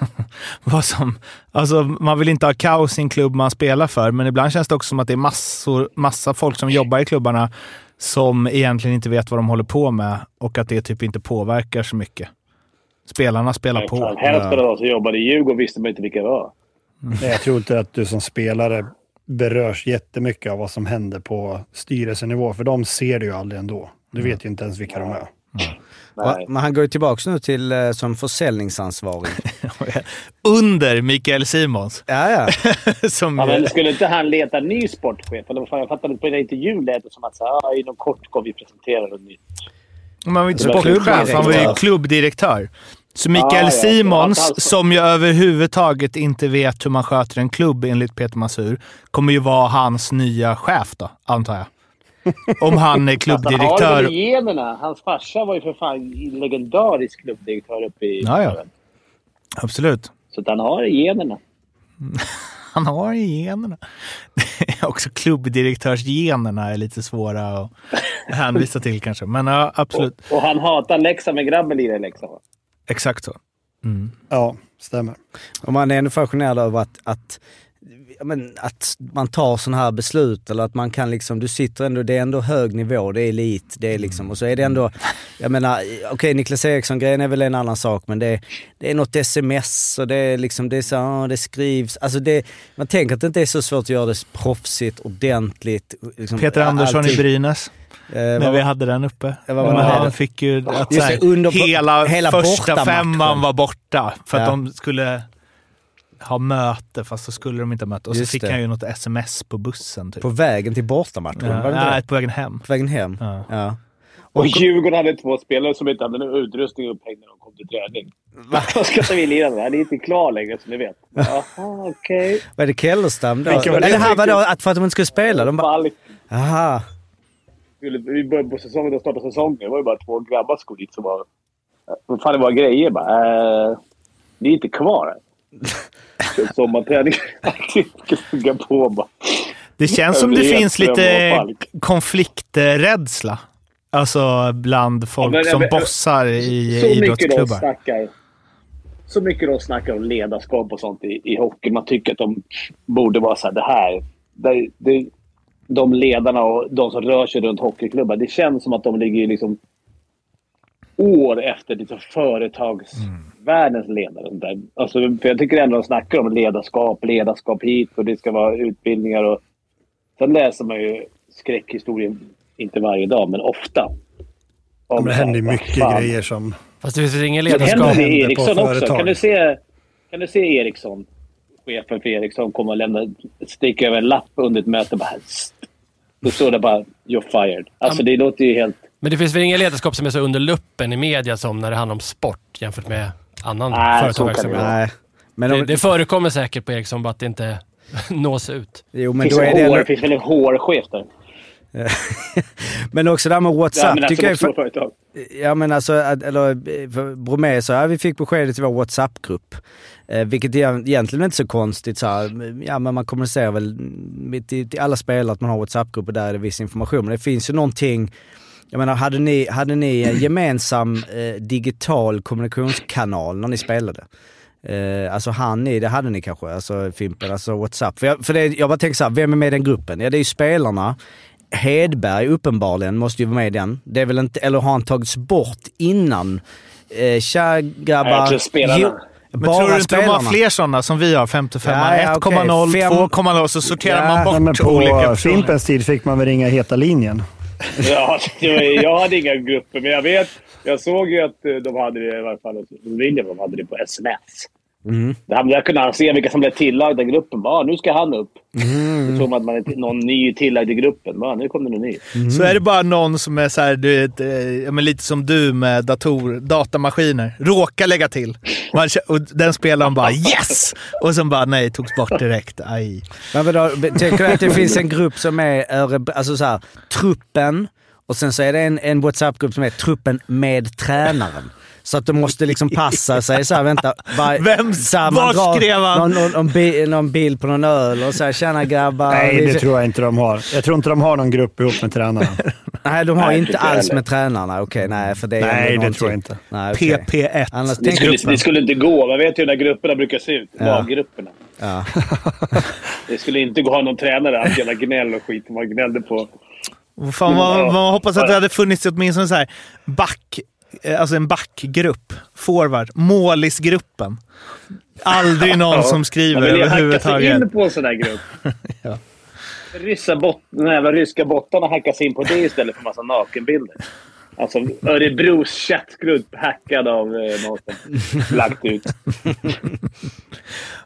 Vad som, alltså, man vill inte ha kaos i en klubb man spelar för, men ibland känns det också som att det är massor, massa folk som jobbar i klubbarna som egentligen inte vet vad de håller på med och att det typ inte påverkar så mycket. Spelarna spelar på. Fan, Hälften av de som jobbade i Djurgården visste man inte vilka det var. Nej, Jag tror inte att du som spelare berörs jättemycket av vad som händer på styrelsenivå. För de ser det ju aldrig ändå. Du vet ju inte ens vilka de är. Nej. Men han går ju tillbaka nu till eh, som försäljningsansvarig. Under Mikael Simons. ja, ja. som, Ja, men skulle inte han leta ny sportchef? Eller vad fan, jag fattade inte på den intervjun lät det som att så här, ah, inom kort kommer vi presentera något nytt. man var inte Det var sportchef, han var ju klubbdirektör. Klubbdirektör. Så Mikael ja, Simons, ja, alltså- som ju överhuvudtaget inte vet hur man sköter en klubb enligt Peter Masur, kommer ju vara hans nya chef då, antar jag. Om han är Fast han har klubbdirektör. generna. Hans farsa var ju för fan legendarisk klubbdirektör uppe i Ja, ja. Absolut. Så han har generna. Han har generna. Också klubbdirektörsgenerna är lite svåra att hänvisa till kanske. Men ja, absolut. Och, och han hatar Leksand, men grabben lirar i Leksand. va? Exakt så. Ja, stämmer. Och man är ändå fascinerad över att, att, men, att man tar sådana här beslut eller att man kan liksom, du sitter ändå, det är ändå hög nivå, det är elit, det är liksom, och så är det ändå, jag menar, okej Niklas Eriksson-grejen är väl en annan sak men det, det är något sms och det är liksom, det är så, ja, det skrivs, alltså det, man tänker att det inte är så svårt att göra det proffsigt, ordentligt. Liksom, Peter Andersson alltid. i Brynäs. Eh, När vad- vi hade den uppe. Ja, vad var det? han fick ju att Just så det, här, under- hela, hela första femman var borta. För att Ja. de skulle ha möte, fast så skulle de inte ha möte. Och så Just fick det. han ju något sms på bussen. Typ. På vägen till bortamatchen, ja, det nej, det? på vägen hem. På vägen hem? Ja. Ja. Och Djurgården hade två spelare som inte hade någon utrustning upphängd när de kom till träning. Vad ska vi lira med? Han är inte klar längre, som ni vet. Jaha, okej. Var det Kellestam då? Vilka var det? Eller här var det att för att de inte skulle spela? De bara, aha. Skulle- Vi började på säsongen, då startade säsongen. Det var ju bara två grabbar som skulle dit som var... Vad fan det var grejer bara. Eh, ni är inte kvar. Kört Sommarträning. Jag stugga på bara. Det känns som det finns lite konflikträdsla. Alltså bland folk men- som men- bossar i så idrottsklubbar. snackar. Så mycket de snackar om ledarskap och sånt i, i hockey. Man tycker att de borde vara så här, det här. Det, det, de ledarna och de som rör sig runt hockeyklubbar. Det känns som att de ligger liksom år efter liksom företagsvärldens ledare. Där. Alltså, för jag tycker ändå de snackar om ledarskap, ledarskap hit och det ska vara utbildningar. Och, sen läser man ju skräckhistorier, inte varje dag, men ofta. Om men det här, händer vad mycket fan. grejer som... Fast det finns väl ingen Men det händer ledarskap? det i händer på Ericsson också. företag. Kan du, se, kan du se Ericsson, chefen för Ericsson, komma och lämna, sticka över en lapp under ett möte? Bara, "St." Då står det bara “You're fired”. Alltså det låter ju helt... Men det finns väl ingen ledarskap som är så under luppen i media som när det handlar om sport jämfört med annan Nej, det företagsverksamhet. Nej. Men, Det, om, det förekommer säkert på Ericsson, bara att det inte nås ut. jo, men Finns då det, är det hår, finns väl en hårchef där? Men också det här med Ja, WhatsApp. men alltså tycker jag, företag. Ja men alltså, eller eh, för Bromé sa ja, vi fick beskedet i vår WhatsApp-grupp. Eh, vilket är egentligen inte så konstigt. Så här, ja men man kommunicerar väl till, till alla spelare att man har WhatsApp-grupper där är det viss information. Men det finns ju någonting, jag menar hade ni, hade ni en gemensam eh, digital kommunikationskanal när ni spelade? Eh, alltså han ni, det hade ni kanske, alltså Fimpen, alltså WhatsApp. För, jag, för det, jag bara tänker så här, vem är med i den gruppen? Ja det är ju spelarna. Hedberg uppenbarligen måste ju vara med i den. Det är väl inte, eller har han tagits bort innan? Eh, tja grabbar. Jag tror spelarna. Men bara tror du inte de spelarna. har fler sådana som vi har? 55 Ja, ja, okej. 1,0, Fem- 2,0 så sorterar Ja, man bort men på olika personer. Fimpens tid fick man väl ringa heta linjen. Ja, jag hade inga grupper, men jag vet... Jag såg ju att eh, de hade det i varje fall. William de hade det på sms. Mm. Där, där kunde han se vilka som blev tillagda i gruppen. Bara, "Ah, nu ska han upp. Mm. Då tror man att man är någon ny tillagd i gruppen. Bara, nu kommer det någon ny. Så är det bara någon som är så här, du vet, eh, lite som du med dator, datamaskiner. Råkar lägga till. Man, och den spelaren bara yes! Och sen bara nej, togs bort direkt. Aj. Men vadå, tänker du att det finns en grupp som är alltså så här, truppen och sen så är det en, en WhatsApp-grupp som är truppen med tränaren. Så att de måste liksom passa sig så här, vänta. Bara, Vem- så här, man var drar skrev han? Någon, någon, någon, bi, någon bild på någon öl och så här, tjena grabbar. Nej, det tror jag inte de har. Jag tror inte de har någon grupp ihop med tränarna. nej, de har Nej, inte alls med tränarna. Okej, nej, för det är Nej, det tror jag inte. Nej, okej. PP1. Annars Det skulle, det skulle inte gå. Man vet ju hur de där grupperna brukar se ut. Ja. Laggrupperna. ja. Det skulle inte gå att ha någon tränare. Allt jävla gnäll och skit man gnällde på. Fan, man, man hoppas att det hade funnits åtminstone så här back, alltså en backgrupp. Forward. Målisgruppen. Aldrig någon som skriver Man vill ju hacka sig överhuvudtaget. in på en sån där grupp. Ja. Ryssa bot, jävla ryska bottarna hackar sig in på det istället för massa nakenbilder. Alltså Örebros chattgrupp hackad av eh, som lagt ut.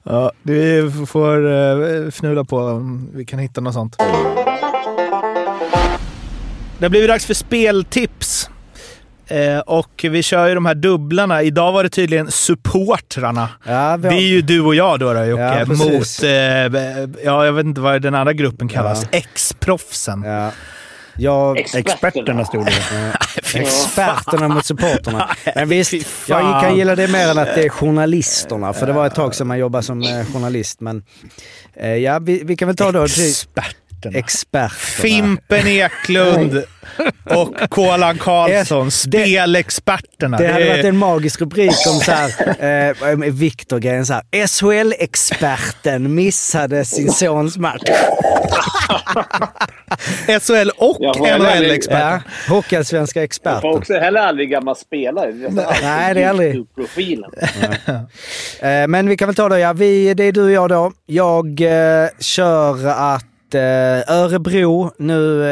Ja, vi får eh, fnula på om vi kan hitta något sånt. Det blivit dags för speltips. Eh, och vi kör ju de här dubblarna. Idag var det tydligen supportrarna. Ja, vi Det har- är ju du och jag då, då Jocke. Ja, mot, eh, ja, jag vet inte vad den andra gruppen kallas. Ex-proffsen. Ja. Jag, Experterna stod det. Experterna mot supporterna. Men visst, jag kan gilla det mer än att det är journalisterna. För det var ett tag sedan man jobbade som eh, journalist. Men eh, ja, vi, vi kan väl ta då... Experterna. Experterna. Fimpen Eklund och Kolan Karlsson. Det- Spelexperterna. Det hade är- varit en magisk rubrik om så här, eh, Viktor-grejen så här. SHL-experten missade sin sons match. SHL och NHL-experter. Ja, Hockeyallsvenska Jag får experten. också heller aldrig gammal spelare. Nej, det är aldrig. YouTube-profilen. Eh, Men vi kan väl ta det, ja. Vi, det är du och jag då. Jag eh, kör att Örebro nu...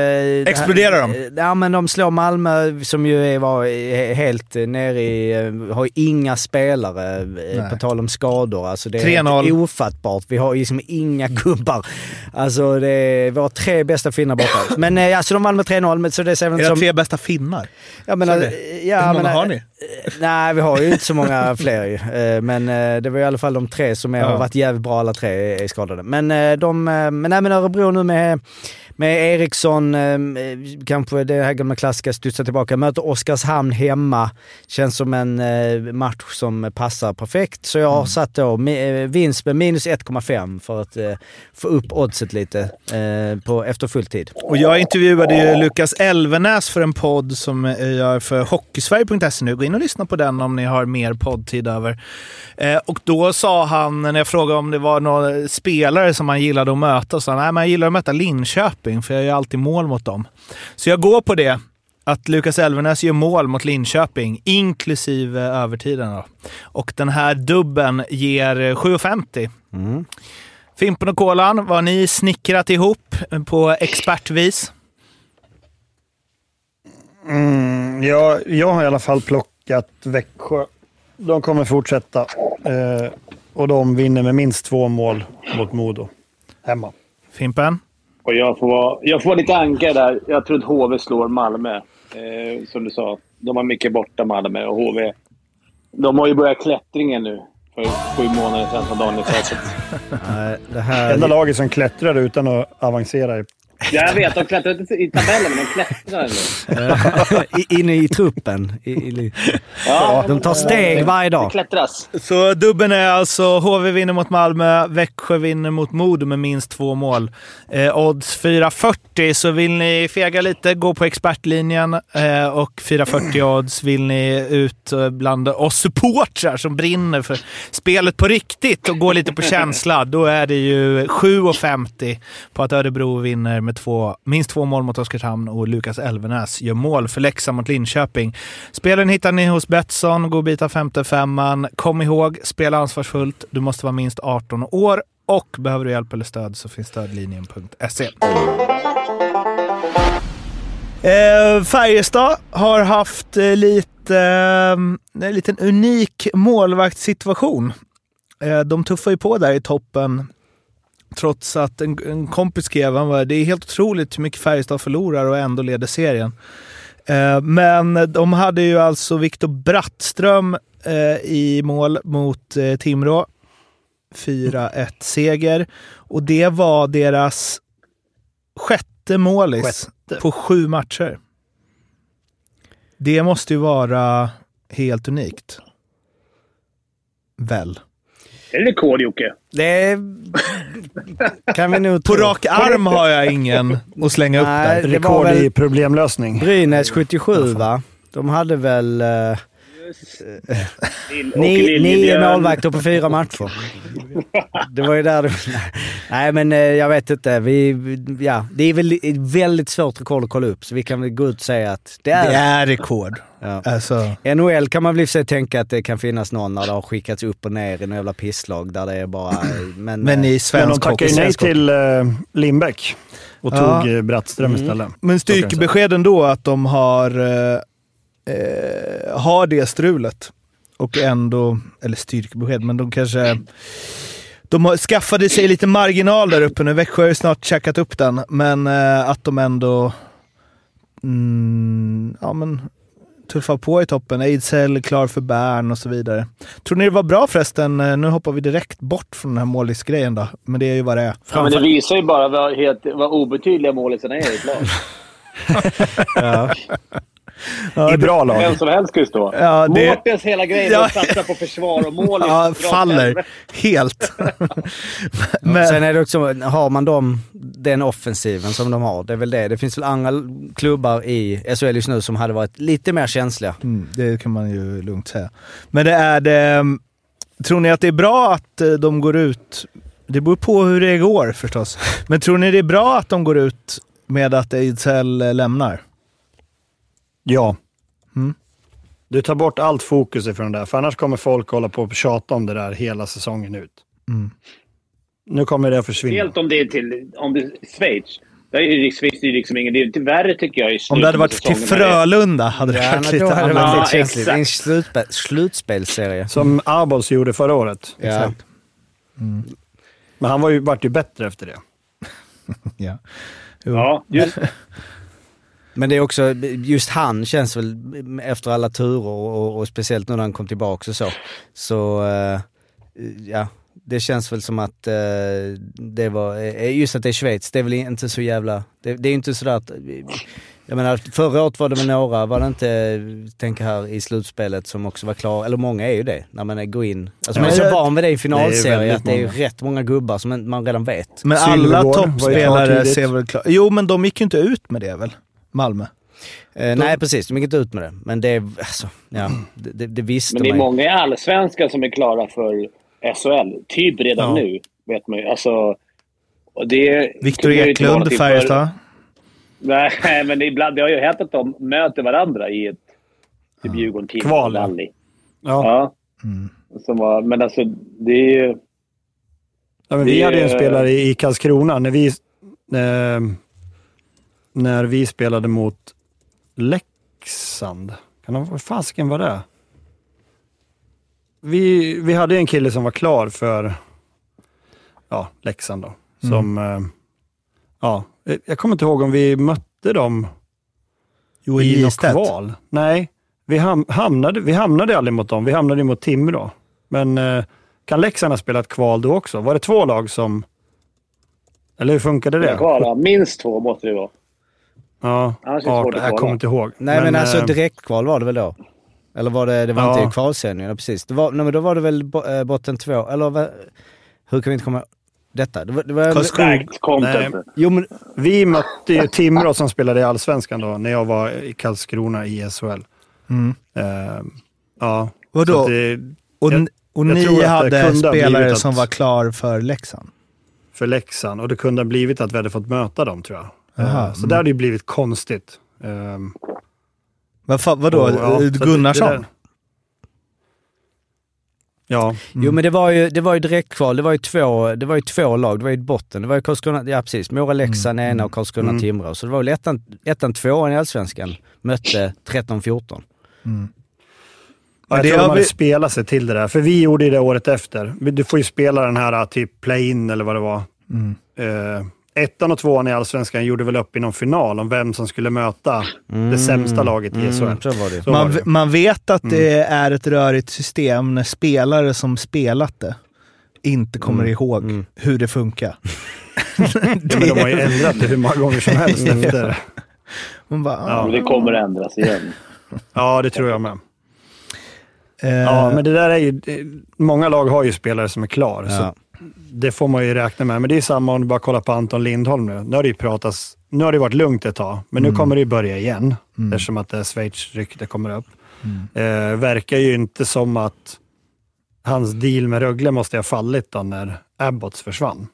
Eh, Exploderar de? eh, Ja, men de slår Malmö som ju är, var eh, helt eh, nere i... Eh, har ju inga spelare, eh, Nej. på tal om skador. Alltså det är 3-0. helt ofattbart. Vi har ju liksom inga gubbar. Alltså det är våra tre bästa finnar borta. Men eh, alltså de vann med 3-0, men så det ser väl Era som... tre bästa finnar. Är det. ja, Hur många men, har ni? Eh, Nej, vi har ju inte så många fler ju. Eh, Men eh, det var i alla fall de tre som är, Ja. har varit jävligt bra alla tre är skadade. Men de, men nej men Örebro nu med, med Eriksson, eh, kanske det här gamla klassiska studsa tillbaka, möter Oskarshamn hemma. Känns som en eh, match som passar perfekt. Så jag har satt då mi- eh, vinst med minus 1,5 för att eh, få upp oddset lite eh, på, efter fulltid. Och jag intervjuade ju Lukas Elvenäs för en podd som jag gör för Hockeysverige.se nu. Gå in och lyssna på den om ni har mer poddtid över. Eh, och då sa han, när jag frågade om det var några spelare som han gillade att möta, så han nej, men jag gillar att möta Linköping, för jag gör alltid mål mot dem. Så jag går på det. Att Lukas Elvenäs gör mål mot Linköping, inklusive övertiden. Då. Och den här dubben ger 7,50. Mm. Fimpen och Kolan, vad har ni snickrat ihop på expertvis? Mm, jag, jag har i alla fall plockat Växjö. De kommer fortsätta. Eh, och de vinner med minst två mål mot Modo. Hemma. Fimpen? Och jag får, vara, jag får vara lite ankare där. Jag tror att HV slår Malmö. Eh, som du sa, de har mycket borta Malmö och HV. De har ju börjat klättringen nu. För sju månader sedan som Daniel sa. Det här... Enda laget som klättrar utan att avancera. i- Jag vet, de klättrar inte i tabellen, men de klättrar Inne i truppen. I, i, Ja, de tar steg varje Det dag. klättras. Så dubben är alltså HV vinner mot Malmö, Växjö vinner mot Modo med minst två mål. Eh, odds 4.40, så vill ni fega lite, gå på expertlinjen. Eh, och 4.40 odds vill ni ut eh, bland oss supportrar som brinner för spelet på riktigt och går lite på känsla. Då är det ju 7.50 på att Örebro vinner med två, minst två mål mot Oskarshamn och Lukas Elvenäs gör mål för Leksand mot Linköping. Spelen hittar ni hos Betsson, godbitar femte femman. Kom ihåg, spela ansvarsfullt. Du måste vara minst 18 år och behöver du hjälp eller stöd så finns stödlinjen.se. Eh, Färjestad har haft eh, lite, eh, en liten unik målvaktssituation. Eh, de tuffar ju på där i toppen trots att en, en kompis skrev han var, det är helt otroligt hur mycket Färjestad förlorar och ändå leder serien. Eh, men de hade ju alltså Viktor Brattström eh, i mål mot eh, Timrå. 4-1 seger. Och det var deras sjätte målis Sjätte. på sju matcher. Det måste ju vara helt unikt. Väl? Är det rekord, Jocke? Det kan vi nog På rak arm har jag ingen att slänga upp Nej, där. det var Rekord väl- i problemlösning. Brynäs 77 va? De hade väl eh, nio, nio målvakter på fyra matcher. Det var ju där det... Nej men eh, jag vet inte. Vi, ja, det är väl väldigt svårt rekord att kolla upp så vi kan väl gå ut och säga att det är... Det är rekord. Ja. Alltså, NHL kan man väl i sig tänka att det kan finnas någon när det har skickats upp och ner i några jävla pisslag där det är bara... Men, men eh, i Men de svensk tackade ju nej svensk till eh, Lindbäck och Ja. tog Brattström Mm. istället. Men styrkebeskeden då att de har, eh, eh, har det strulet och ändå, eller styrkebesked, men de kanske... De har, skaffade sig lite marginal där uppe nu. Växjö har ju snart checkat upp den, men eh, att de ändå mm, ja, men, tuffar på i toppen. Ejdsell klar för Bern och så vidare. Tror ni det var bra förresten? Eh, Nu hoppar vi direkt bort från den här målisgrejen då, men det är ju vad det är. Ja, men det visar ju bara vad, helt, vad obetydliga målisarna är i ett lag. I bra lag. Vem som helst ju stå. Ja, det- Mårtens hela grej Ja. att satsa på försvar och mål. Ja, faller helt. Men... Sen är det också, har man dem, den offensiven som de har, det är väl det. Det finns väl andra klubbar i SHL just nu som hade varit lite mer känsliga. Mm, det kan man ju lugnt säga. Men det är det... Tror ni att det är bra att eh, de går ut... Det beror på hur det går förstås. Men tror ni det är bra att de går ut med att Ejdsell eh, lämnar? Ja. Mm. Du tar bort allt fokus ifrån det där, för annars kommer folk hålla på och tjata om det där hela säsongen ut. Mm. Nu kommer det att försvinna. Helt om det är till om det är Schweiz. Det är Schweiz är liksom ingen... Det är inte värre tycker jag i Om det hade varit till Frölunda hade det varit lite annorlunda. Ja, exakt. En slutspe- slutspelsserie. Som Abols gjorde förra året. Ja. Exakt. Men han var ju, vart ju bättre efter det. Ja. Jo. Ja, just Men det är också, just han känns väl efter alla turer och, och, speciellt nu när han kom tillbaka och så, så eh, ja, det känns väl som att eh, det var, eh, just att det är Schweiz, det är väl inte så jävla, det, det är inte sådär att, jag menar förra året var det väl några, var det inte, tänk här i slutspelet som också var klara, eller många är ju det, när man går in. Alltså man är så van vid det i det är finalserie väldigt att det är ju rätt många gubbar som man redan vet. Men alla toppspelare ser väl klart... Jo, men de gick ju inte ut med det väl? Malmö. Eh, nej precis, de gick inte ut med det. Men det, alltså, ja, det, det, det visste Men det är man många i Allsvenskan som är klara för SHL. Typ redan Ja. nu, vet man ju. Alltså, det Viktor Eklund, Färjestad. Nej, men det, är ibland, det har ju hänt att de möter varandra i ett typ Djurgården Timrå Kval, ja. Ja. Ja. Mm. Som var, men alltså, det är ju... Ja, men vi hade ju en spelare i Karlskrona när vi, eh, när vi spelade mot Leksand. Kan det, vad fasiken var det? Vi, vi hade en kille som var klar för ja, Leksand då. Som, eh, ja, jag kommer inte ihåg om vi mötte dem Joel i något kval. Nej, vi, ham hamnade, vi hamnade aldrig mot dem. Vi hamnade mot Timrå. Men eh, kan Leksand ha spelat kval då också? Var det två lag som... Eller hur funkade det? Kvar, ja. Minst två måste det vara. Ja, Annars är det svårt 18, att jag kommer inte ihåg. Nej men, alltså eh, direktkval var det väl då? Eller var det, det var Ja. inte? Ja, precis. Det var, nej, men då var det väl eh, botten två, eller vad, hur kan vi inte komma detta? Det var, det var. Nej. jo men, Vi mötte ju Timrå som spelade i Allsvenskan då, när jag var i Karlskrona i SHL. Mm. Eh, ja. Vadå? Det, Och, Jag- och jag ni hade spelare att- som var klar för Leksand? för Leksand och det kunde ha blivit att vi hade fått möta dem tror jag. Jaha, Eh, så mm. det hade ju blivit konstigt. Um, Vad fa- vadå? Och, ja, det- Gunnarsson? det där- Ja, jo men det var ju, det var ju direktkval, det var ju två, det var ju två lag, det var ju Botten, det var ju Karlskrona, ja precis, Mora Leksand ena och Mm. Timrå. Så det var väl ettan, ettan tvåan i Allsvenskan, mötte 13-14. Mm. Ja, jag det tror har de hade vi- spelat sig till det där. För vi gjorde ju det året efter. Du får ju spela den här typ play-in eller vad det var. Mm. Eh, ettan och tvåan i Allsvenskan gjorde väl upp i någon final om vem som skulle möta det sämsta laget i SHL. Mm, så var det. Så man, det. Mm. man vet att det är ett rörigt system när spelare som spelat det inte kommer Mm. ihåg hur det funkar. Ja, men de har ju ändrat det hur många gånger som helst efter. Man bara, Ja. Men det kommer att ändras igen. Ja, det tror jag med. eh, Ja, men det där är ju... det- Många lag har ju spelare som är klar, Ja. så det får man ju räkna med. Men det är samma om du bara kollar på Anton Lindholm nu. Nu har det ju pratats... Nu har det varit lugnt ett tag, men nu kommer det ju börja igen. Eftersom att det Schweiz-rykte kommer upp. Eh, verkar ju inte som att hans deal med Rögle måste ha fallit då när Abbots försvann.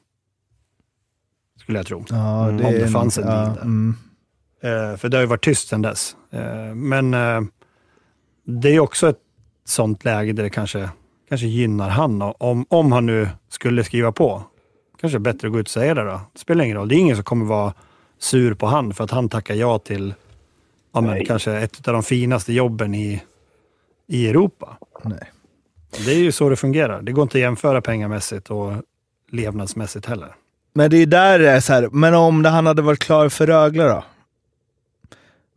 Skulle jag tro. ja, om det fanns en ja, deal där. mm. Eh, för det har ju varit tyst sedan dess. Eh, men eh, det är också ett sånt läge där det kanske, kanske gynnar han. Om, om han nu skulle skriva på. Kanske är bättre att gå ut och säga det då. Det spelar ingen roll. Det är ingen som kommer vara sur på han för att han tackar ja till ja, men, Nej. kanske ett av de finaste jobben i, i Europa. Nej. Det är ju så det fungerar. Det går inte att jämföra pengamässigt och levnadsmässigt heller. Men det är där det är så här, men om det, han hade varit klar för Rögle då?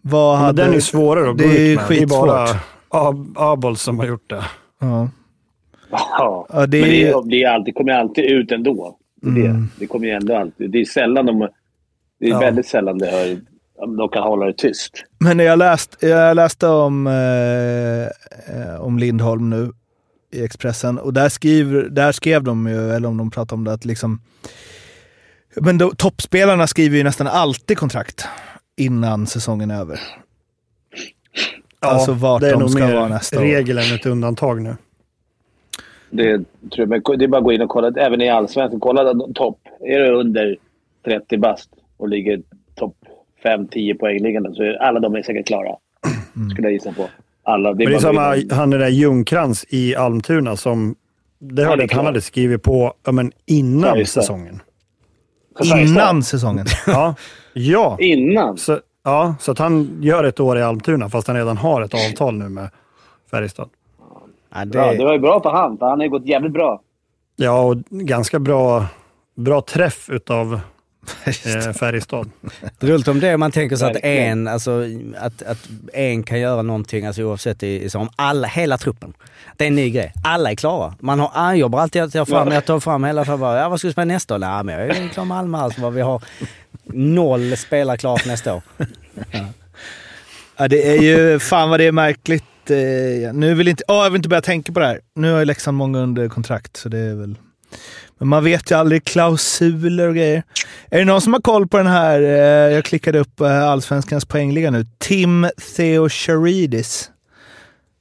Vad hade... den är ju svårare att det gå är ju ut med. Det är bara skitsvårt. Ab- Abols som har gjort det. Ja. Ja. Ja, det Men det, blir alltid, kommer ju alltid ut ändå. Det, det. Mm. det kommer ju ändå alltid. Det är sällan de... Det är Ja. väldigt sällan det hör, de kan hålla det tyst. Men jag, läst, jag läste om, eh, eh, om Lindholm nu i Expressen och där, skriver, där skrev de ju, eller om de pratade om det, att liksom... Men då, toppspelarna skriver ju nästan alltid kontrakt innan säsongen är över. Alltså vart det är de nog ska mer vara nästa år. regel än ett undantag nu. Det, tror jag, men det är bara att gå in och kolla. Även i Allsvenskan. Kolla topp. Är du under 30 bast och ligger topp 5-10 poängliggande så är alla de är säkert klara. Skulle jag gissa på. Alla. Men det är bara att gå samma, han är där Ljungkrantz i Almtuna som... Det hörde är jag att han hade skrivit på ja, men innan Färjestad. säsongen. Innan säsongen. Ja, ja. Innan? Så, ja, så att han gör ett år i Almtuna fast han redan har ett avtal nu med Färjestad. Ja, det, Ja, det var ju bra för han, för han har ju gått jävligt bra. Ja, och ganska bra, bra träff utav eh, Färjestad. Roligt om det om man tänker sig att en, alltså, att, att en kan göra någonting, alltså oavsett i, om alla, hela truppen. Det är en ny grej. Alla är klara. Man har, han jobbar alltid att ta fram, jag tar fram hela för bara, ja vad ska du spela nästa år? Nej men jag är klar med Malmö alltså. Vi har noll spelare klart nästa år. Ja, det är ju... Fan vad det är märkligt. Eh, nu vill inte... Åh, jag vill inte börja tänka på det här. Nu har ju Leksand många under kontrakt, så det är väl... Men man vet ju aldrig klausuler och grejer. Är det någon som har koll på den här? Eh, jag klickade upp eh, Allsvenskans poängliga nu. Tim Theocharidis.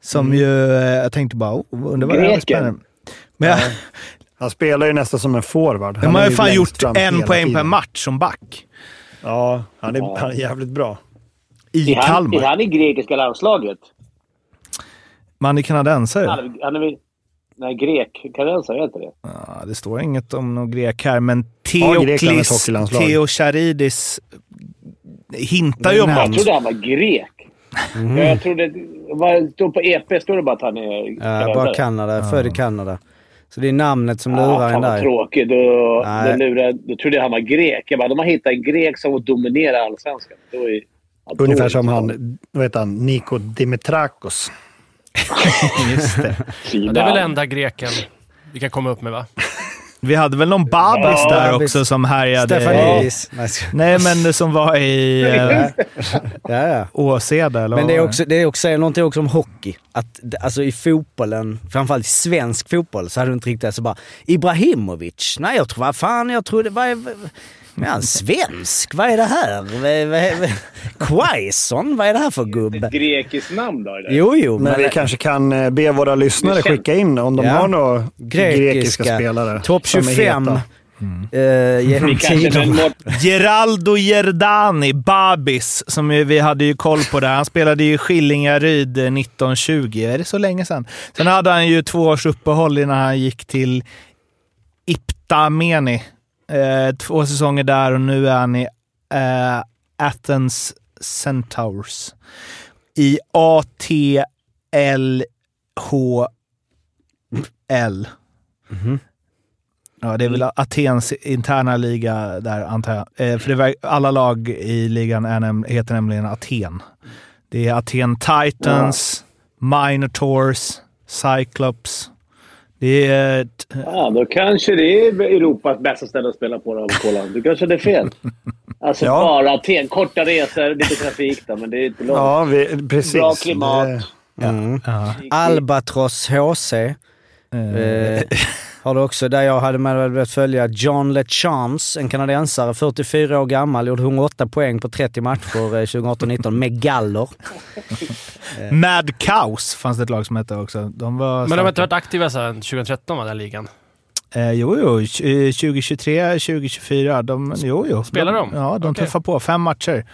Som ju... Eh, jag tänkte bara, oh, undrar vad det är spännande. Men jag, Han spelar ju nästan som en forward. de har ju fan gjort en poäng per match som back. Ja, han är, han är jävligt bra. I Är han, Kalmar. är han i grekiska landslaget? Man är kanadensare. Han, är- han är. Nej, grek. Kanadensare, inte det? Ja, det står inget om någon grek här, men Ja, Grekland är ett Theoklis hockeylandslag. Theocharidis hintar ju om namn. Jag något. trodde han var grek. Ja, jag trodde... Vad står på EP? Står det bara att han är Ja, kanadensare? bara Kanada, född i Kanada. Så det är namnet som lurar Ah, en fan där. tråkigt. Då, Nej. då, lurade, då trodde jag han var grek. Jag bara, de har hittat en grek som dominerar allsvenskan. Då är, ja, Ungefär som han, vad heter han, Niko Dimitrakos. Just det. Ja, det är väl enda greken vi kan komma upp med va? Vi hade väl någon Babis Ja, där också som härjade. Stefanidis. Nej, men som var i eh, Ja, ja. Åseda eller Men det är också, det är också någonting också om hockey. Att, alltså i fotbollen, framförallt i svensk fotboll, så hade du inte riktigt så bara Ibrahimovic? Nej, jag tror, vad fan, jag trodde, vad han svensk? Vad är det här? Quaison? Vad är det här för gubbe? Ett grekiskt namn då? Eller? Jo, jo, Men men vi kanske kan eh, be våra lyssnare skicka in om de Ja. har några grekiska, grekiska, spelare. topp som är 25 heta. eh, genom Vi kanske tiderna. med det? Geraldo Gerdani, Babis, som vi hade ju koll på där. Han spelade ju i Skillingaryd eh, 1920. Är det så länge sedan? Sen hade han ju två års uppehåll innan han gick till Iptameni. Eh, två säsonger där och nu är han i eh, Athens Centaurs. I ATLHL. Ja, det är väl Atens interna liga där, antar jag. Eh, för det var, alla lag i ligan är heter nämligen Aten. Det är Aten Titans, Minotaurs, Cyclops. Det är... ett- Ja, då kanske det är Europas bästa ställe att spela på då, Kolan. Du kanske det är fel. Alltså Ja. bara Aten. Korta resor, lite trafik då, men det är inte långt. Ja, vi, precis. Bra klimat. Det- Mm. Ja, Albatross HC. Eh, har du också, där jag hade med börjat följa John LeChance, en kanadensare, 44 år gammal, gjorde 108 poäng på 30 matcher eh, 2018-19 med galler. Mad Cows fanns det ett lag som hette också. De var Men de har inte varit aktiva sedan 2013 va, den ligan? Eh, jo, jo. tj- eh, 2023, 2024. De, jo, jo. Spelar de? Ja, de Okej. tuffar på. Fem matcher.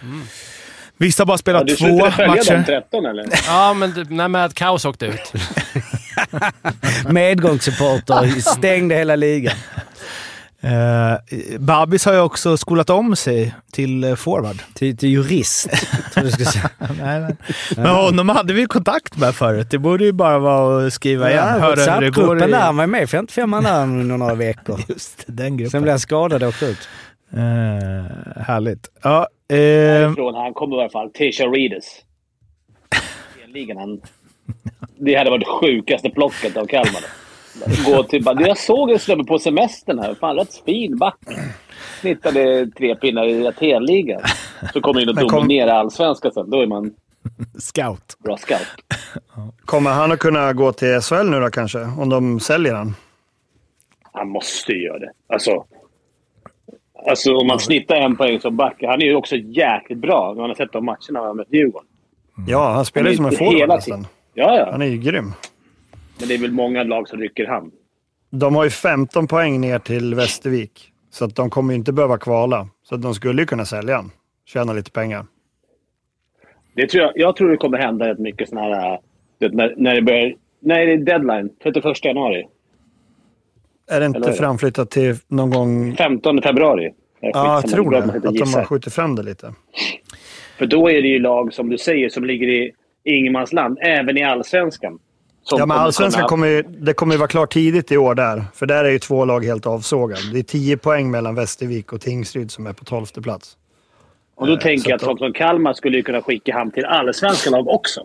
Vissa har bara spelat Ja, du två slutade följa de matcher. 13 eller? Ja, men det- när Mad Cows åkte ut. Medgångssupporter, stängde hela ligan. Eh, Babis har ju också skolat om sig till eh, forward. Till, till jurist, tror jag du skulle säga. nej, nej. Men honom hade vi kontakt med förut. Det borde ju bara vara att skriva igen. Ja, Höra hur det går. WhatsApp-gruppen där, han var med i 55 där under några veckor. Just den gruppen. Sen blev han skadad och åkte ut. Eh, härligt. Ja, eh, Från han kommer i alla fall. Tisha Reedus. Ligan, han... Det hade varit det sjukaste plocket av Kalmar. Gå till, bara, jag såg en snubbe på semestern här. Fan, rätt fin back. Snittade tre pinnar i Atenligan. Så kommer in och kom- dominerar allsvenskan sen. Då är man scout. bra scout. Kommer han att kunna gå till SHL nu då kanske? Om de säljer han? Han måste ju göra det. Alltså, alltså om man snittar en poäng som back. Han är ju också jäkligt bra. Man har sett de matcherna han har mött Djurgården. Ja, han spelar ju som en forward nästan. Ja, ja. Han är ju grym. Men det är väl många lag som rycker han. De har ju 15 poäng ner till Västervik. Så att de kommer ju inte behöva kvala. Så att de skulle ju kunna sälja han. Tjäna lite pengar. Det tror jag, jag tror det kommer hända rätt mycket såna här... När, när det börjar... När det är deadline? 31 januari? Är det inte Eller framflyttat till någon gång? 15 februari? Ja, jag tror det. Att de har skjutit fram det lite. För då är det ju lag, som du säger, som ligger i ingenmansland. Även i allsvenskan. Ja, men kommer allsvenskan kommer ju, det kommer ju vara klart tidigt i år där. För där är ju två lag helt avsågade. Det är 10 poäng mellan Västervik och Tingsryd som är på 12 plats. Och då Eh, tänker jag att folk som Kalmar skulle ju kunna skicka han till allsvenska lag också.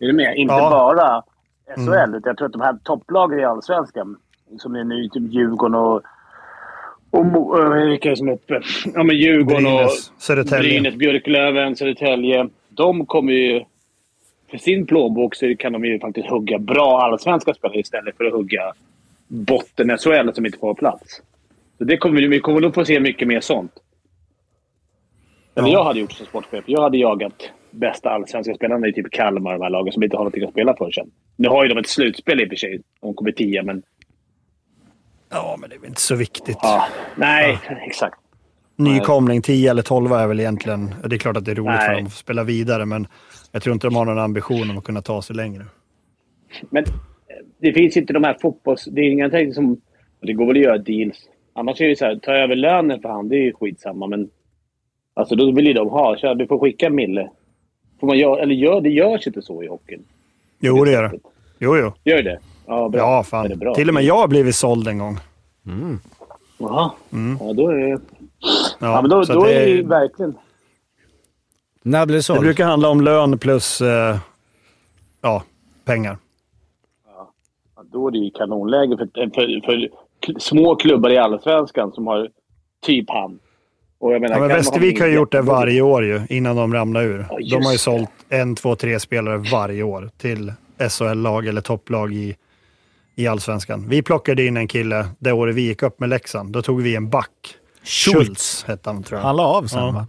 Är du med? Inte Ja. bara SHL. Utan jag tror att de här topplagen i allsvenskan, som är nu typ Djurgården och... och äh, vilka är som är uppe? Ja, men Djurgården Brynäs, och Södertälje. Brynäs, Björklöven, Södertälje. De kommer ju... För sin plånbok så kan de ju faktiskt hugga bra allsvenska spelare istället för att hugga botten SHL som inte får plats. Så det kommer, vi- kommer nog få se mycket mer sånt. Eller jag hade gjort som sportchef. Jag hade jagat bästa allsvenska spelarna i typ Kalmar, de här lagen som inte har någonting att spela för sen. Nu har ju de ett slutspel i och för sig. De kommer tia, men... Ja, men det är väl inte så viktigt. Ja, nej, exakt. Nykomling 10 eller 12 är väl egentligen... Det är klart att det är roligt Nej. för dem att spela vidare, men jag tror inte de har någon ambition om att kunna ta sig längre. Men eh, det finns inte de här fotbolls... Det är ingenting som... Det går väl att göra deals. Annars är det så här, ta över lönen för han, det är ju skitsamma. Men alltså då vill ju de ha. Så du får skicka en mille. Får man göra, eller gör, det görs inte så i hockeyn. Jo, det gör det. Jo, jo. Gör det? Ja, bra. Ja, fan. det bra? Till och med jag har blivit såld en gång. Jaha. Ja, då är det... Ja, Ja, men då, då är det, ju verkligen... När blir det det sålt? brukar handla om lön plus eh, ja, pengar. Ja, då är det ju kanonläge för, för, för små klubbar i Allsvenskan som har typ han. Och jag menar, Ja, men Västervik har ju gjort det varje år ju, innan de ramlade ur. Ja, de har ju det. sålt en, två, tre spelare varje år till SHL-lag eller topplag i, i allsvenskan. Vi plockade in en kille det året vi gick upp med Leksand. Då tog vi en back. Schultz hette han tror jag. Han la av sen Ja. va?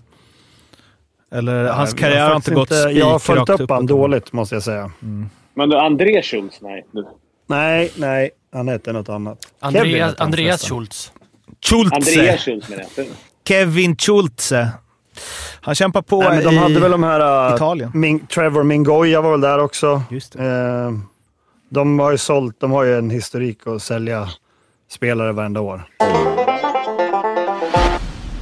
Eller hans karriär har inte gått inte- Jag har följt upp uppåt. dåligt måste jag säga. Men du, André Schultz, nej. Du- Nej, nej. Han hette något annat. Kevin Andreas, han Andreas förresten. Schultz. Schultze. Andreas Schultz menar jag. Kevin Schultze. Han kämpar på Nej, men de i... hade väl de här... äh, Italien. Min, Trevor Mingoya var väl där också. Just det. Eh, de har ju sålt, de har ju en historik att sälja spelare varenda år.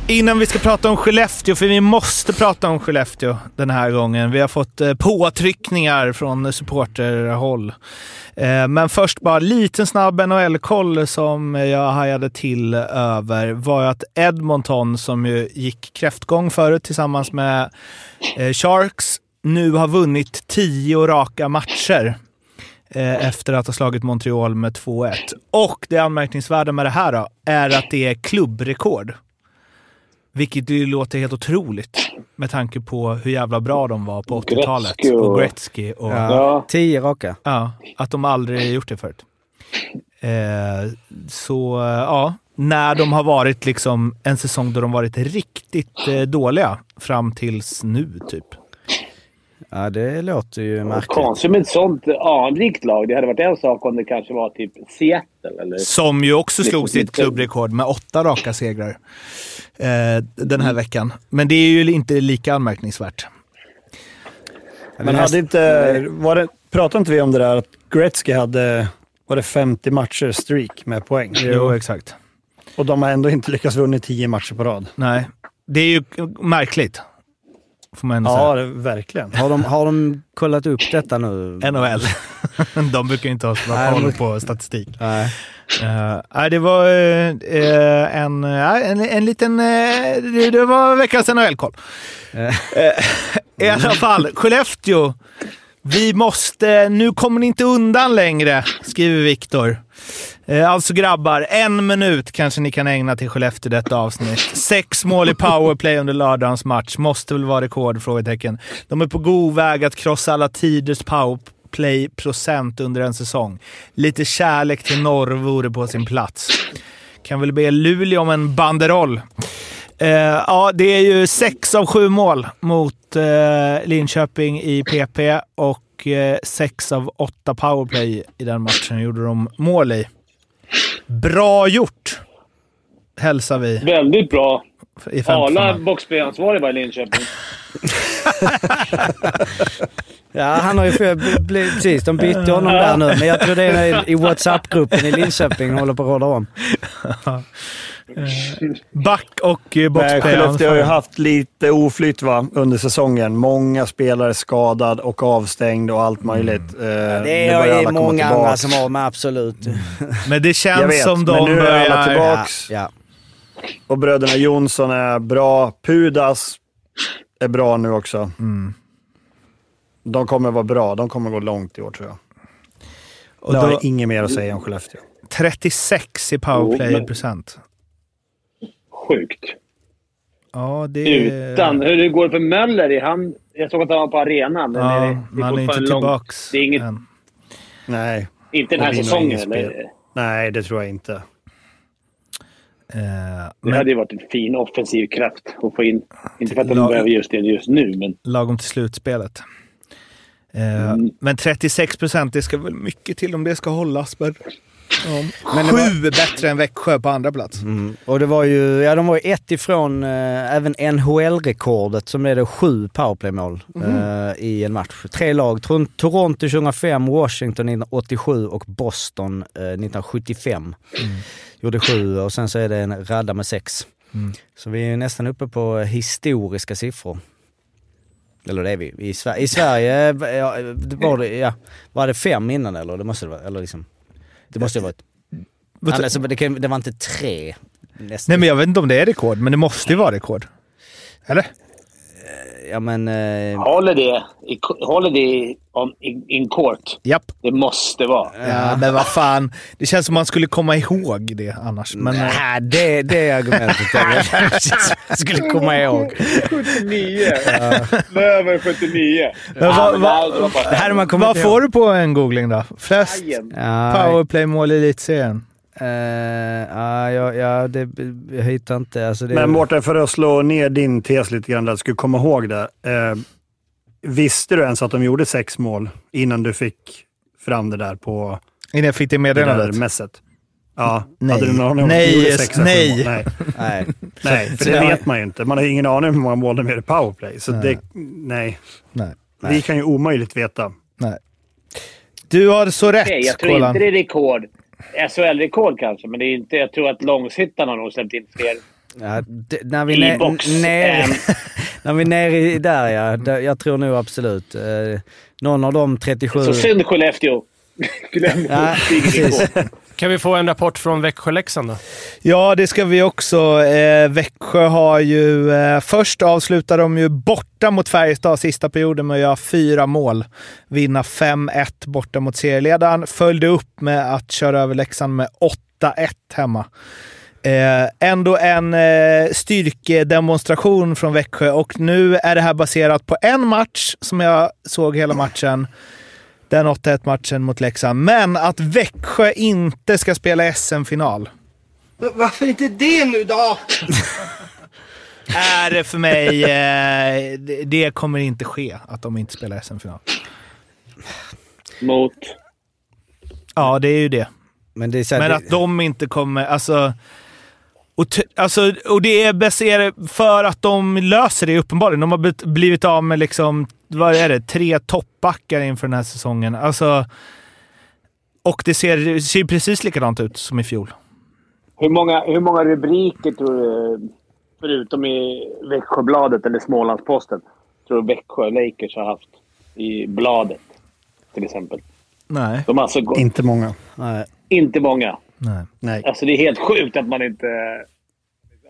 Innan vi ska prata om Skellefteå, för vi måste prata om Skellefteå den här gången. Vi har fått eh, påtryckningar från supporterhåll. Eh, men först bara liten snabb NHL-koll som jag hajade till över var att Edmonton, som ju gick kräftgång förut tillsammans med eh, Sharks, nu har vunnit tio raka matcher efter att ha slagit Montreal med 2-1. Och det anmärkningsvärda med det här då, är att det är klubbrekord. Vilket ju låter helt otroligt med tanke på hur jävla bra de var på 80-talet. Gretzky och- Och Gretzky. Och, ja. Ja. Tio raka. att de aldrig gjort det förut. Eh, så ja, när de har varit liksom en säsong då de varit riktigt eh, dåliga fram tills nu typ. Ja, det låter ju märkligt. Konstigt med ett sånt anrikt lag. Det hade varit en sak om det kanske var typ Seattle eller... Som ju också slog Liksom sitt klubbrekord med åtta raka segrar den här veckan. Men det är ju inte lika anmärkningsvärt. Men hade inte, var det, pratade inte vi om det där att Gretzky hade, var det 50 matcher streak med poäng? Jo, exakt. Och de har ändå inte lyckats vinna 10 matcher på rad. Nej, det är ju märkligt. Får man ändå Ja, säga. verkligen. Har de, har de kollat upp detta nu? NHL. de brukar inte ha så koll på statistik. Nej. Uh, det var eh, en, eh, en, en liten... eh, det, det var veckans NHL-koll. I alla fall, Skellefteå. Vi måste... Nu kommer ni inte undan längre, skriver Viktor. Eh, alltså grabbar, en minut kanske ni kan ägna till Skellefteå detta avsnitt. Sex mål i powerplay under lördagens match. Måste väl vara rekord? Frågetecken. De är på god väg att krossa alla tiders powerplay-procent under en säsong. Lite kärlek till norr vore på sin plats. Kan väl be Luleå om en banderoll. Eh, ja, det är ju sex av sju mål mot eh, Linköping i PP och eh, sex av åtta powerplay i den matchen gjorde de mål i. Bra gjort, hälsar vi Väldigt bra. i Arla boxplayansvarig var i Linköping. Ja, han har ju precis, de bytte honom där nu, men jag tror det är i WhatsApp-gruppen i Linköping håller på att råda om. Back och eh, Men boxplay. Skellefteå har ju haft lite oflytt va, under säsongen. Många spelare skadad och avstängd och allt möjligt. Eh, Det nu är börjar många andra som har, men absolut. Men det känns vet, som men de nu är alla börjar... tillbaks. Ja. Och bröderna Jonsson är bra. Pudas är bra nu också. Mm. De kommer vara bra. De kommer gå långt i år tror jag. Och det har jag inget mer att säga om Skellefteå. 36 i powerplay-procent. Sjukt. Ja, det. Utan. Hur går det för Möller? Är han, jag såg att han var på arenan. men Ja, är det- det man är inte tillbaks Det är inget, än. Nej, inte den här säsongen, eller? nej det tror jag inte. Eh, Det men hade ju varit en fin offensiv kraft att få in. Inte för att de behöver just det just nu, men lagom till slutspelet. Eh, Mm. Men 36 procent, det ska väl mycket till om det ska hållas. Men. Men Sju bättre än Växjö på andra plats. Mm. Och det var ju, ja de var ju ett ifrån eh, även NHL-rekordet som är det sju powerplaymål eh, i en match. Tre lag, Toronto 2005, Washington 1987 och Boston eh, 1975. Gjorde sju och sen så är det en radda med sex. Så vi är nästan uppe på historiska siffror. Eller det är vi. I, Sver- i Sverige eh, ja, var, det, ja, var det fem innan eller? Det måste det vara. Eller liksom, det måste det vara. Vad- Alltså, det, kan, det var inte tre. Nästan. Nej, men jag vet inte om det är rekord, men det måste ju vara rekord. Eller? Ja men... Eh, håller det, i, håller det on, in, in court. Japp. Det måste vara. Ja, men vad fan. Det känns som man skulle komma ihåg det annars. Men, eh, nej, det, det argumentet är väl... jag skulle komma ihåg. 79! Över 79. Men vad- man får du på en googling då? Flest powerplay-mål i elitserien? Eh, ja, ja, ja, det, jag hittar inte. Alltså det, Men Mårten, för att slå ner din tes lite grann, där, skulle komma ihåg det. Eh, visste du ens att de gjorde sex mål innan du fick fram det där på Innan jag fick det det där meddelandet? mässet? Ja, Nej. hade du någon aning om Nej, gjorde sex nej. Nej. nej. Nej, för det vet man ju inte. Man har ingen aning om hur många mål de gör i powerplay. Så det, nej. Nej. Vi kan ju omöjligt veta. Nej. Du har så rätt, Nej, jag tror Kolan. inte det är rekord. SHL-rekord kanske, men det är inte, jag tror att Långshyttan har nog släppt in fler Ja, det, när vi i ner, när vi är nere i där ja, där, jag tror nog absolut. Eh, någon av de 37... Så synd Skellefteå. Glöm Ja, precis. Kan vi få en rapport från Växjö-Leksand då? Ja, det ska vi också. Eh, Växjö har ju... Eh, först avslutar de ju borta mot Färjestad sista perioden med att göra fyra mål. Vinna 5-1 borta mot serieledaren. Följde upp med att köra över Leksand med 8-1 hemma. Eh, ändå en eh, styrkedemonstration från Växjö och nu är det här baserat på en match som jag såg hela matchen. Den 8-1 matchen mot Leksand. Men att Växjö inte ska spela SM-final. Varför inte det nu då? är det för mig... Eh, det, kommer inte ske att de inte spelar SM-final. Mot... Ja, det är ju det. Men, det är så här, Men det, att de inte kommer... Alltså, och, alltså, och det är baserat för att de löser det uppenbarligen. De har blivit av med liksom, vad är det, tre toppbackar inför den här säsongen. Alltså, och det ser, det ser precis likadant ut som i fjol. Hur många, hur många rubriker tror du, förutom i Växjöbladet eller Smålandsposten, tror du Växjö Lakers har haft i bladet? Till exempel. Nej. Alltså gått, Inte många. nej. inte många. Nej. Nej. Alltså det är helt sjukt att man inte...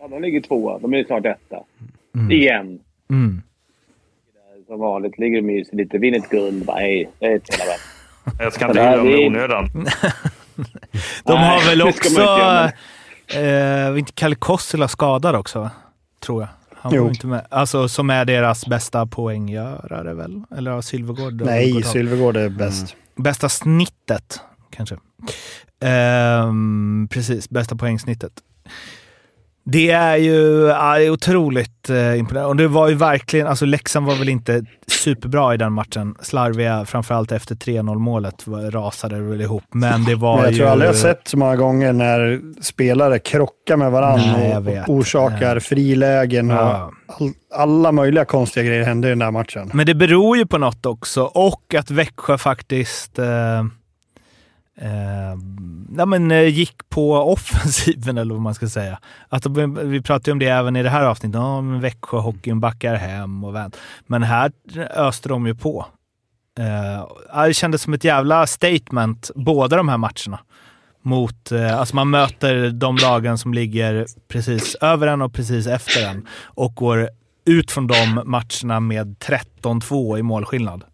Ja, de ligger tvåa. De är snart etta. Igen. Mm. Som vanligt ligger i sig lite. Vinner ett guld. Bara, hej, det är ett hela världen. Jag ska inte Ja, hylla dem i onödan. De Nej, har väl också... inte eh, inte Kalle Kossila skadad också, tror jag. Han var Jo. inte med. Alltså, som är deras bästa poänggörare väl? Eller har Sylvegård? Nej. Sylvegård är bäst. Bästa snittet, kanske. Ehm, precis, bästa poängsnittet. Det är ju ja, det är otroligt eh, imponerande. Och det var ju verkligen, alltså Leksand var väl inte superbra i den matchen. Slarviga, framförallt efter 3-0 målet, rasade väl ihop. Men det var Men jag ju... tror aldrig jag sett så många gånger när spelare krockar med varandra Nej, och orsakar frilägen och Ja. all, alla möjliga konstiga grejer hände i den där matchen. Men det beror ju på något också och att Växjö faktiskt... Eh, eh, ja, men, eh, gick på offensiven, eller vad man ska säga. Att vi pratade ju om det även i det här avsnittet. Ja, men Växjö hockeyn backar hem och vänt. Men här öste de ju på. Eh, det kändes som ett jävla statement, båda de här matcherna. Mot, eh, alltså man möter de lagen som ligger precis över en och precis efter en och går ut från de matcherna med 13-2 i målskillnad.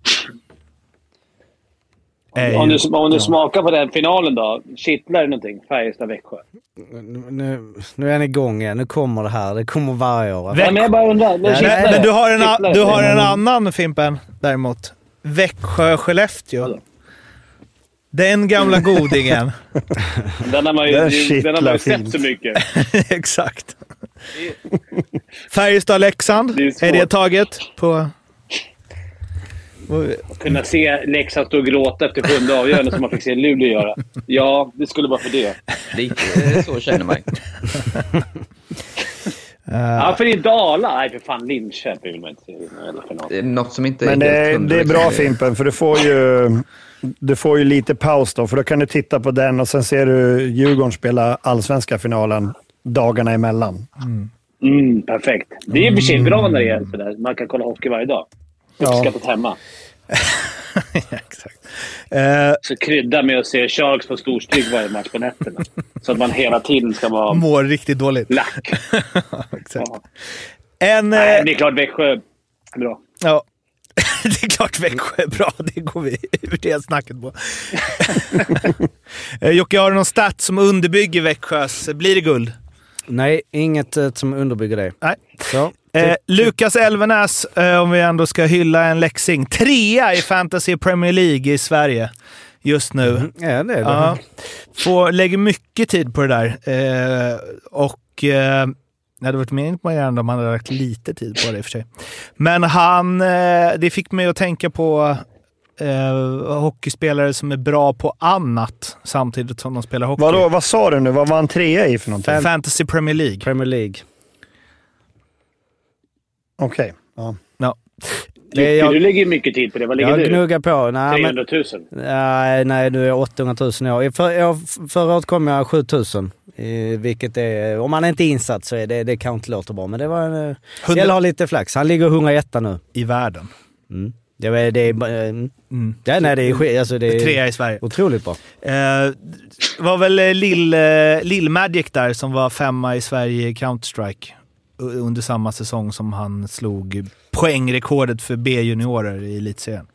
Är Om ju- du, om du ja. smakar på den finalen då? Kittlar det någonting? Färjestad-Växjö? Nu, nu är han igång igen. Nu kommer det här. Det kommer varje år. Ja, men jag bara undrar. Men Nej, men du har en, a- Kittlar du har en annan Fimpen däremot. Växjö-Skellefteå. Den gamla godingen. Den har man ju, Den den har man ju sett så mycket. Exakt. Färjestad-Leksand. Är Är, det taget på... Kunna se Leksand stå och gråta efter sjunde avgörande som man fick se Luleå göra. Ja, det skulle vara för det. Lite så känner man. Ja, för inte Ala. Nej, för fan. Linköping vill man inte se. Det är något som inte Men är det, är- det är bra. Fimpen, för du får ju... Du får ju lite paus då, för då kan du titta på den och sen ser du Djurgården spela allsvenska finalen dagarna emellan. Mm, perfekt. Det är i och för sig bra när det är sådär. Man kan kolla hockey varje dag. Ja. Uppskattat hemma. Exakt. Eh, Så krydda med att se Sharks få storstryk varje match på nätterna. Så att man hela tiden ska vara mår riktigt dåligt. lack. Exakt. Ja. En... Nej, Eh, det är klart Växjö är bra. ja. det är klart Växjö är bra. Det går vi ur det snacket på. Eh, Jocke, har du någon stat som underbygger Växjös... Blir det guld? Nej, inget som underbygger det. Nej. Så. Eh, Lukas Elvenäs, eh, om vi ändå ska hylla en läxing. Trea i Fantasy Premier League i Sverige just nu. Ja, det är det. Ja, får, lägger mycket tid på det där. Eh, och eh, det hade varit mer imponerande om han hade lagt lite tid på det i och för sig. Men han, eh, det fick mig att tänka på eh, hockeyspelare som är bra på annat samtidigt som de spelar hockey. Vadå, vad sa du nu? Vad var han trea i för någonting? Fantasy Premier League. Premier League. Okej. Ja. Ja. Det är Jocke, jag- du lägger ju mycket tid på det. Vad ligger Jag du? gnuggar på. Nej, men, 300 000? nej, nej, nu är jag 800 000 år. För, jag, förra året kom jag 7000. Eh, vilket är, om man inte är insatt så är det, det kanske inte låter bra. Men det var en... eh, Hundra- Gäller att ha lite flax. Han ligger 101 nu. I världen. Mm. Det, är, det, är, eh, Mm. ja, nej, det är, alltså, det är Trea i Sverige. otroligt bra. Eh, det var väl eh, Lill, eh, Lill Magic där som var femma i Sverige i Counter-Strike under samma säsong som han slog poängrekordet för B-juniorer i elitserien.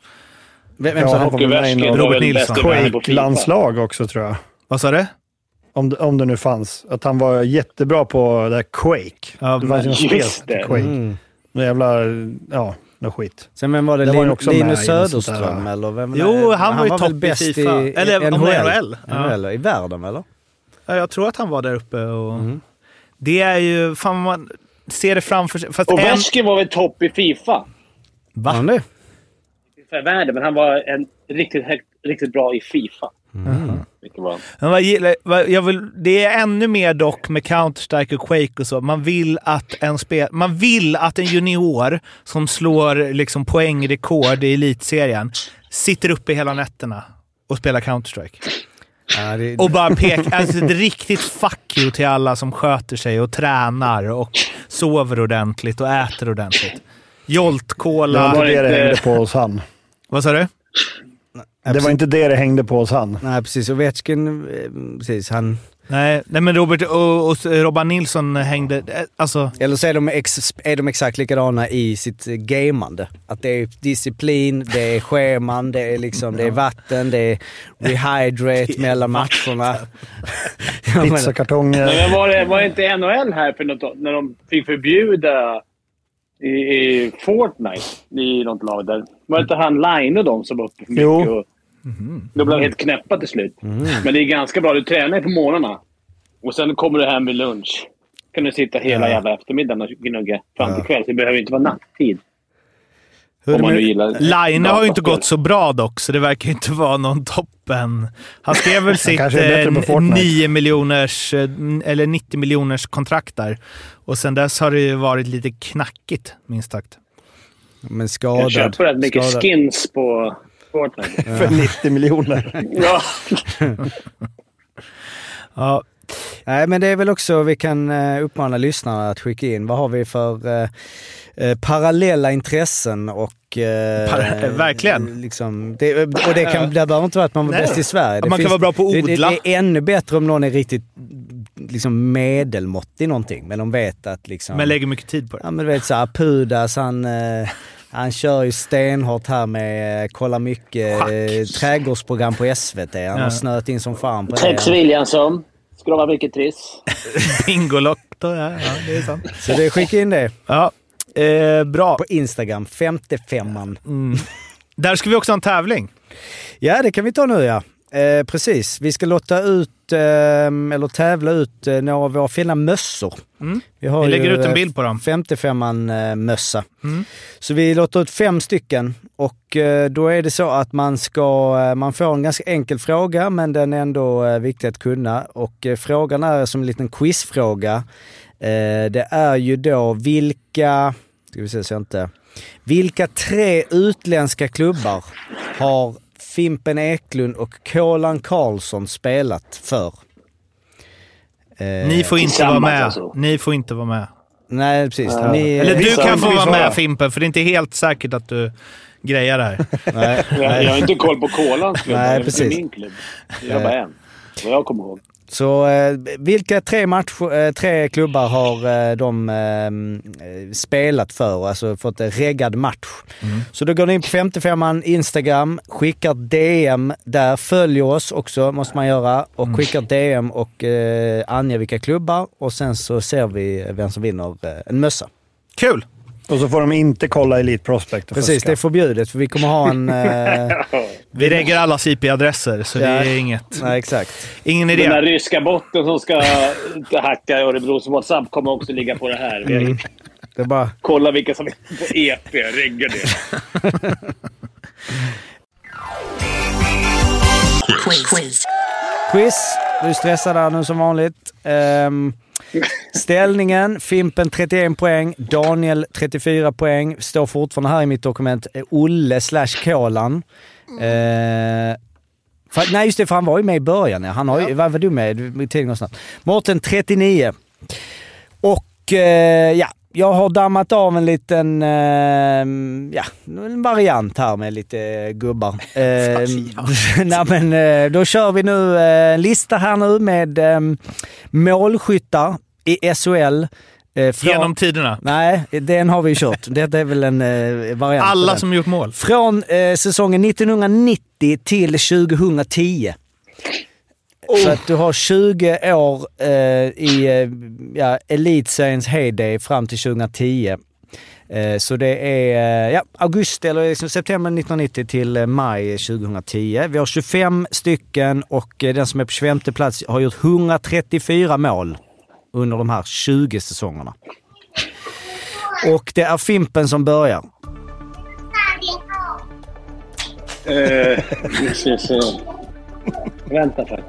Vem, vem Ja, sa han var med i var Robert Nilsson. i. Quake-landslag också tror jag. Vad sa du? Om, det- om det nu fanns. Att han var jättebra på det där Quake. Ja, det fanns ju något just spel det. Quake. Mm. Någon jävla... Ja, något skit. Sen vem var det? Det var Lin, i Linus Söderström eller? Vem, Jo, nej, han var ju topp i bäst FIFA. Eller om det var NHL. Ja. NHL. I världen eller? Ja, jag tror att han var där uppe. Och Mm. Det är ju... Fan, man ser det framför sig. Fast Och en, var väl topp i Fifa? Va? Var han det? För världen, men han var en riktigt, riktigt bra i Fifa. Vad gillar, vad, jag vill, det är ännu mer dock med Counter-Strike och Quake och så. Man vill att en, spel, man vill att en junior som slår liksom poängrekord i elitserien sitter uppe hela nätterna och spelar Counter-Strike. Ja, det, Och bara pekar. Alltså ett riktigt fuck you till alla som sköter sig och tränar och sover ordentligt och äter ordentligt. Det Jolt-cola. var inte det det hängde på hos han. Vad sa du? Det var inte det det hängde på hos han. Nej, precis. Ovechkin, eh, precis. Han, Nej, nej men Robert och, och Robban Nilsson hängde... eh, Alltså... eller så är de, ex, är de exakt likadana i sitt gamande. Att det är disciplin, det är scheman, det är, liksom, det är vatten, det är rehydrate mellan matcherna. Pizzakartonger. Men var det, var det inte NHL här för något, när de fick förbjuda i, i Fortnite i något lag där? Var det inte han Line och de som var uppe för mycket? Jo. Och, De blev helt knäppa till slut. Men det är ganska bra. Du tränar ju på morgnarna och sen kommer du hem vid lunch. kan du sitta hela jävla eftermiddagen och gnugga fram till kväll. Så det behöver inte vara natttid. Om man nu gillar Line har ju inte gått så bra dock, så det verkar ju inte vara någon toppen. Han skrev väl sitt eh, Fortnite. 9 miljoners, eh, eller 90 miljoners kontrakt där. Och sen dess har det ju varit lite knackigt, minst sagt. Men Jag skadad. köper rätt mycket skadad. skins på, Fortnite. För 90 miljoner. Ja. Ja, Nej, men det är väl också, vi kan eh, uppmana lyssnarna att skicka in, vad har vi för eh, eh, parallella intressen och... Eh, Par- verkligen. Liksom, det, och det, kan, det behöver inte vara att man var Nej. bäst i Sverige. Det Man kan vara bra på att det, det, odla. det är ännu bättre om någon är riktigt liksom medelmåttig i någonting, men de vet att liksom... men lägger mycket tid på det. Ja men du vet såhär, Pudas han, eh, han kör ju stenhårt här med eh, kolla mycket eh, trädgårdsprogram på SVT. Han Ja. har snöat in som fan på Tex det. Williamson. Skrava mycket triss. Bingolotto, ja, ja. Det är sant. Så det, skicka in det Ja, eh, bra. på Instagram, 55an. Mm. Där ska vi också ha en tävling. Ja det kan vi ta nu ja. Eh, precis, vi ska lotta ut, eh, eller tävla ut eh, några av våra fina mössor. Mm. Vi, Vi lägger ut en eh, bild på dem. 55an eh, mössa. Mm. Så vi lottar ut fem stycken och då är det så att man ska, man får en ganska enkel fråga men den är ändå viktig att kunna och frågan är som en liten quizfråga. Det är ju då vilka, ska vi se så jag inte, vilka tre utländska klubbar har Fimpen Eklund och Kolan Karlsson spelat för? Eh, Ni får inte vara med. alltså. Ni får inte vara med. Nej precis. Ja. Ni, Eller du kan få vara med. Fimpen, för det är inte helt säkert att du grejar det här. nej, Jag, jag har inte koll på Kolans klubb. Nej, Jag vet precis. min klubb. Jag har bara en. Vad jag kommer ihåg. Så eh, vilka tre, match, eh, tre klubbar har eh, de eh, spelat för? Alltså fått en reggad match. Så då går ni in på 55an Instagram, skickar DM där, följer oss också måste man göra och skickar DM och eh, anger vilka klubbar och sen så ser vi vem som vinner eh, en mössa. Kul! Och så får de inte kolla Elite Prospect och Precis, fuska. det är förbjudet för vi kommer ha en... Eh, Vi reggar allas IP-adresser, så det Ja. är inget. nej, exakt. Ingen Den där idé. ryska botten som ska hacka Örebros WhatsApp kommer också ligga på det här. Mm. Det är bara... Kolla vilka som är på EP. Regga det. Quiz. Quiz. Du är stressad där nu som vanligt. Ehm, ställningen, Fimpen 31 poäng, Daniel 34 poäng. Står fortfarande här i mitt dokument eh, Olle slash Kolan. Eh, för, nej just det, för han var ju med i början. Ja. Han har ju, Vad var du med tiden snabbt? Mårten 39. Och eh, ja, jag har dammat av en liten eh, ja, en variant här med lite gubbar. Eh, nej, men, eh, då kör vi nu eh, en lista här nu med eh, målskyttar i SHL. Eh, från- Genom tiderna. Nej, den har vi kört. Detta är väl en eh, variant. Alla som gjort mål. Från eh, säsongen 1990 till 2010. Så att du har 20 år eh, i eh, ja, Elitseriens heyday fram till 2010. Eh, så det är eh, ja, augusti eller liksom september 1990 till maj 2010. Vi har 25 stycken och den som är på 25 plats har gjort 134 mål under de här 20 säsongerna. Och det är Fimpen som börjar. Eh, precis, eh. Vänta för.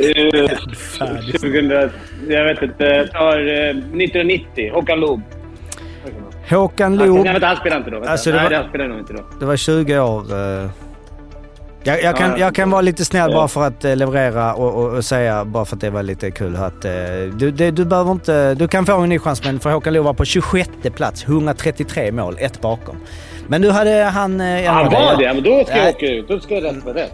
Uh, 2000, jag vet inte. Jag tar eh, 1990. Håkan Loob. Håkan Nej, Loob. han spelar inte då. Alltså, det Nej, var- han spelar nog inte då. Det var 20 år. eh. Jag, jag, kan, jag kan vara lite snäll bara för att eh, leverera och, och, och säga, bara för att det var lite kul, att eh, du, det, du behöver inte... Du kan få en ny chans, men för Håkan Loob var på 26 plats, 133 mål, ett bakom. Men du hade han... eh, Han var det, men då ska jag åka ut. Då ska jag rätt det.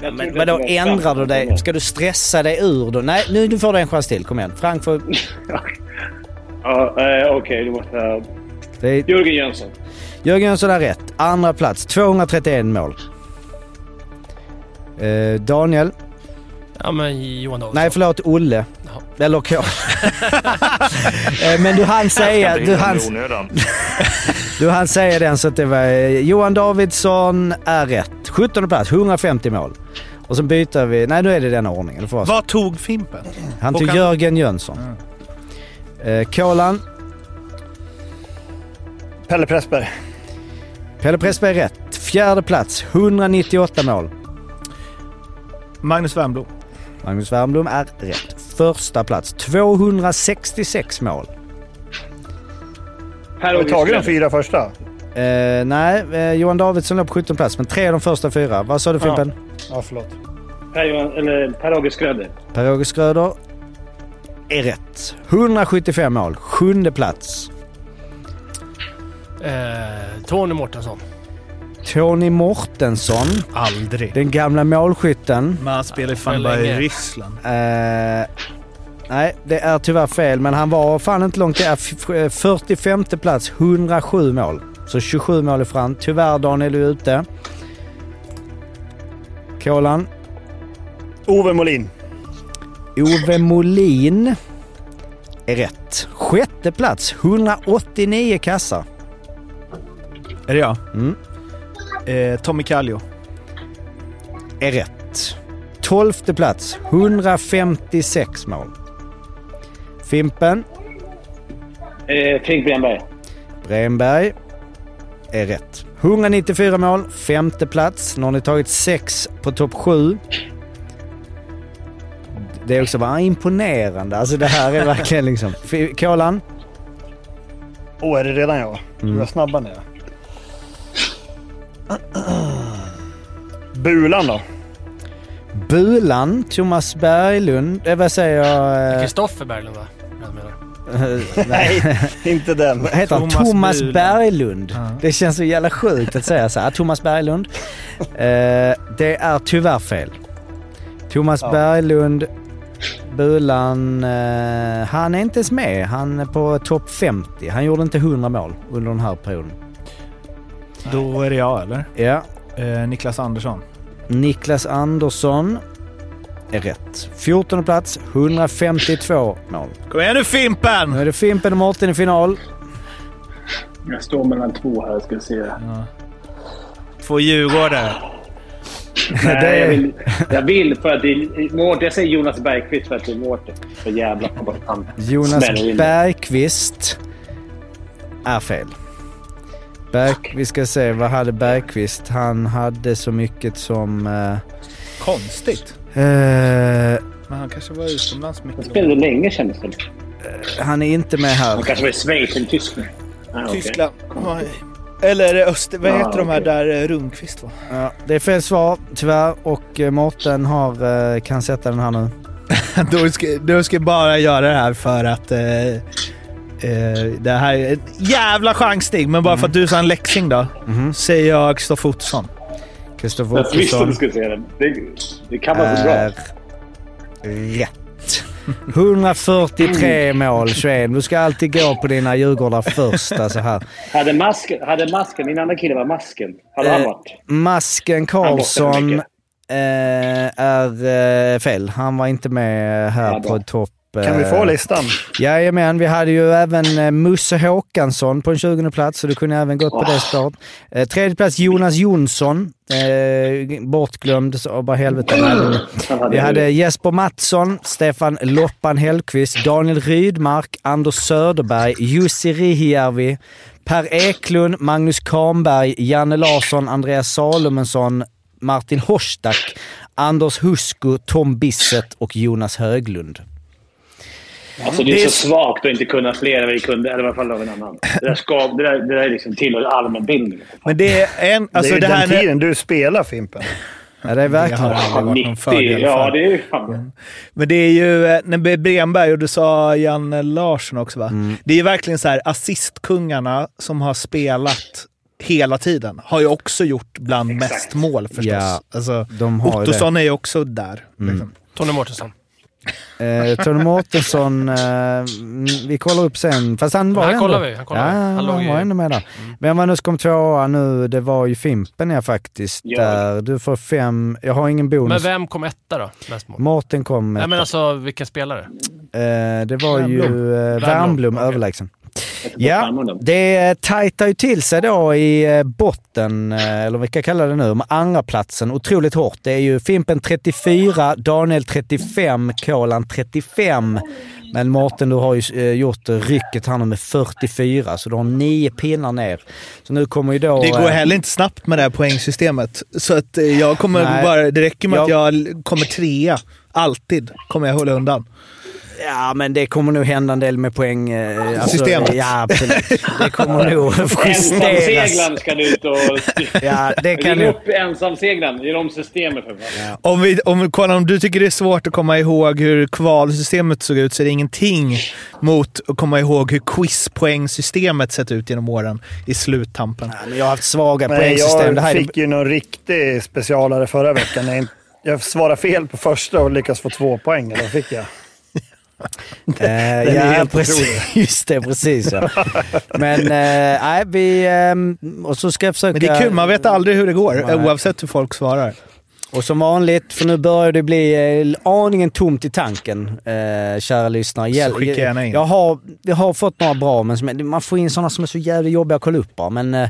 Jag Men vadå, ändrar du dig? Ska du stressa dig ur då? Nej, nu du får du en chans till. Kom igen. Frank får... Ja, Okej, måste jag... Det är, Jörgen Jönsson. Jörgen Jönsson har rätt. Andra plats, 231 mål. Eh, Daniel? Ja, men Johan Davidsson. Nej, förlåt. Olle. Eller K. Eh, Men du hann säga... Du hann, du hann säga den så att det var... eh, Johan Davidsson är rätt. 17 plats, 150 mål. Och så byter vi... Nej, nu är det den ordningen. Vad tog Fimpen? Han tog Håkan- Jörgen Jönsson. Eh, Kolan. Pelle Pressberg. Pelle Pressberg rätt. Fjärde plats, 198 mål. Magnus Wernbloom. Magnus Wernbloom är rätt. Första plats, 266 mål. Per Har vi tagit de fyra första? Eh, nej, eh, Johan Davidsson låg på 17 plats, men tre av de första fyra. Vad sa du Fimpen? Ja, förlåt. Per, Johan- eller Per-Åge Schröder. Per-Åge Schröder är rätt. 175 mål, sjunde plats. Eh, Tony Mårtensson. Tony Mortensson, Aldrig. den gamla målskytten. Men han spelar ju fan För bara i. Ryssland. Eh, nej, det är tyvärr fel, men han var fan inte långt där. F- f- 45 plats, 107 mål. Så 27 mål ifrån. Tyvärr Daniel är ute. Kolan. Ove Molin. Ove Molin är rätt. Sjätte plats, 189 kassar. Är det jag? Mm. Eh, Tommy Kallio. är rätt. Tolfte plats, 156 mål. Fimpen, Eh, Fredrik Bremberg. Bremberg är rätt. 194 mål, femte plats. Nu har ni tagit sex på topp sju. Det är också bara imponerande. Alltså det här är verkligen liksom... Kolan, Åh, oh, är det redan jag? Mm. Vad snabba ni är. Bulan då? Bulan, Thomas Berglund, eh, vad säger jag? eh, Kristoffer Berglund va? Menar. Nej, inte den. Vad heter han? Thomas Thomas. Berglund. Ja. Det känns så jävla sjukt att säga så här. Thomas Berglund. Eh, det är tyvärr fel. Thomas Ja. Berglund, Bulan, eh, han är inte ens med. Han är på topp 50. Han gjorde inte 100 mål under den här perioden. Då är det jag, eller? Ja. Eh, Niklas Andersson. Niklas Andersson är rätt. 14 plats, 152 mål. Kom igen nu Fimpen! Nu är det Fimpen och Mårten i final. Jag står mellan två här, ska vi se. Två djurgårdare. Nej, jag vill, jag vill för att det är Mårten. Jag säger Jonas Bergqvist för att det är Mårten. För jävla han Jonas. Bergqvist är fel. Berg, vi ska se, vad hade Bergqvist? Han hade så mycket som... eh, Konstigt. eh, Men han kanske var utomlands Han mycket. spelade länge kändes det. han är inte med här. Han kanske var i Schweiz eller Tyskland. Ah. Tyskland. Oj. Eller är det Öster... Vad Ja, heter de här där eh, Rundqvist va? Ja, det är fel svar, tyvärr. Och eh, Mårten har, eh, kan sätta den här nu. du, ska, du ska bara göra det här för att... Eh, det här är en jävla chansning, men bara för att du sa en läxing då. Mhm. Säger jag Kristoffer Ottosson. Kristoffer Jag visste att Ottosson du skulle säga det. Det, det kan vara så bra. rätt. 143 mål, 21. Du ska alltid gå på dina Djurgårdar först. Alltså här. Hade masken, hade masken, min andra kille var masken. Hade han Eh, varit? Masken Han Karlsson eh, är eh, fel. Han var inte med här på topp. Kan vi få eh, listan? Jajamän, vi hade ju även eh, Musse Håkansson på en 20 plats, så du kunde även gått på det spåret. Eh, tredje plats Jonas Jonsson, bortglömd så bara helvete. Vi hade Jesper Mattsson, Stefan Loppan Hellqvist, Daniel Rydmark, Anders Söderberg, Jussi Rihijärvi, Per Eklund, Magnus Kahnberg, Janne Larsson, Andreas Salomonsson, Martin Horstak, Anders Husko, Tom Bisset och Jonas Höglund. Alltså det är, Det är så svagt att inte kunna fler än vi kunde, eller i alla fall av en annan. Det där, ska, det där, det där är liksom tillhör allmänbildning. Men det är en... Alltså det är det, ju här... den tiden du spelar Fimpen. Ja, det är Det har verkligen... aldrig varit någon 90, fördel ja för. det är ju fan... Men det är ju, eh, när Bremberg, och du sa Janne Larsson också va? Mm. Det är ju verkligen så här assistkungarna som har spelat hela tiden. Har ju också gjort bland Exakt. mest mål förstås. Ja, alltså, de har ju det. Ottosson är ju också där. Liksom. Tony Mårtensson. Eh, Tony Mårtensson, eh, mm, vi kollar upp sen. Fast han var Han ändå... kollar vi, han kollar ja, vi. Han han, i- var ändå med där. Vem var nu som kom tvåa nu? Det var ju Fimpen ja faktiskt. Ja. Där. Du får fem. Jag har ingen Men bonus. vem kom etta då? Mårten kom med. Nej men alltså vilka spelare? eh, det var ju Wernbloom. eh, Wernbloom okej. överlägsen. Ja, det tajtar ju till sig då i eh, botten, eh, eller vad vi ska kalla det nu, med andra platsen otroligt hårt. Det är ju Fimpen 34, Daniel 35, Kolan 35. Men Mårten, du har ju eh, gjort rycket här nu med 44, så du har nio pinnar ner. Så nu kommer ju då... Det går heller inte snabbt med det här poängsystemet. Så att jag kommer Nej. bara, det räcker med att Jag- jag kommer trea. Alltid kommer jag hålla undan. Ja, men det kommer nog hända en del med poäng. eh, Alltså, Systemet. Ja, absolut. Det kommer nog justeras. Ensamseglaren ska ut och Ja, det kan Ring nog... upp ensamseglaren. Gör om systemet för fan. Om, vi, om, kolla, om du tycker det är svårt att komma ihåg hur kvalsystemet såg ut så är det ingenting mot att komma ihåg hur quizpoängsystemet sett ut genom åren i sluttampen. Ja, men jag har haft svaga Nej, poängsystem. Det jag är... fick ju någon riktig specialare förra veckan. Jag, jag svarade fel på första och lyckades få två poäng. Eller fick jag? Eh, ja, precis. Just det, precis. Ja. Men eh, nej, vi... ehm, och så ska jag försöka... Men det är kul, man vet aldrig hur det går oavsett hur folk svarar. Och som vanligt, för nu börjar det bli eh, aningen tomt i tanken, eh, kära lyssnare. Hjäl- skicka gärna in. Jag har, jag har fått några bra, men som, man får in sådana som är så jävla jobbiga att kolla upp bara. Men eh,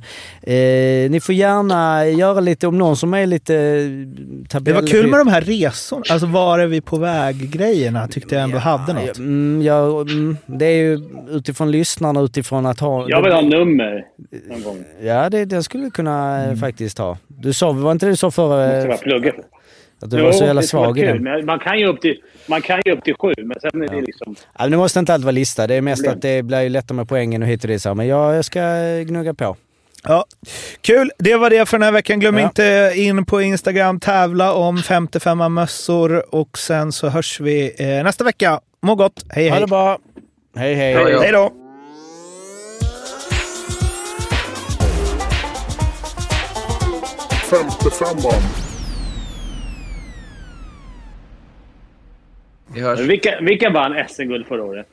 eh, ni får gärna göra lite, om någon som är lite eh, tabell... Det var kul med de här resorna. Alltså var är vi på väg-grejerna tyckte jag ändå hade något. Mm, ja, mm, det är ju utifrån lyssnarna, utifrån att ha... Jag vill ha nummer någon gång. Ja, det, det skulle vi kunna Mm. eh, faktiskt ha. Du sa, var inte det du sa förra... Måste jag plugga för. Att du var så jävla svag i den? Man kan ju upp till, man kan ju upp till sju, men sen är det liksom... Ja, men det måste inte alltid vara lista. Det är mest Problem. att det blir ju lättare med poängen och hit och dit. så. Men jag, jag ska gnugga på. Ja. Kul! Det var det för den här veckan. Glöm Ja. inte in på Instagram, tävla om 55 mössor och sen så hörs vi eh, nästa vecka. Må gott! Hej Ha hej! det bra! Hej hej! Ja, ja. Hej då! Femte femman. Vi hörs. Vilka, vilka vann SM-guld förra året?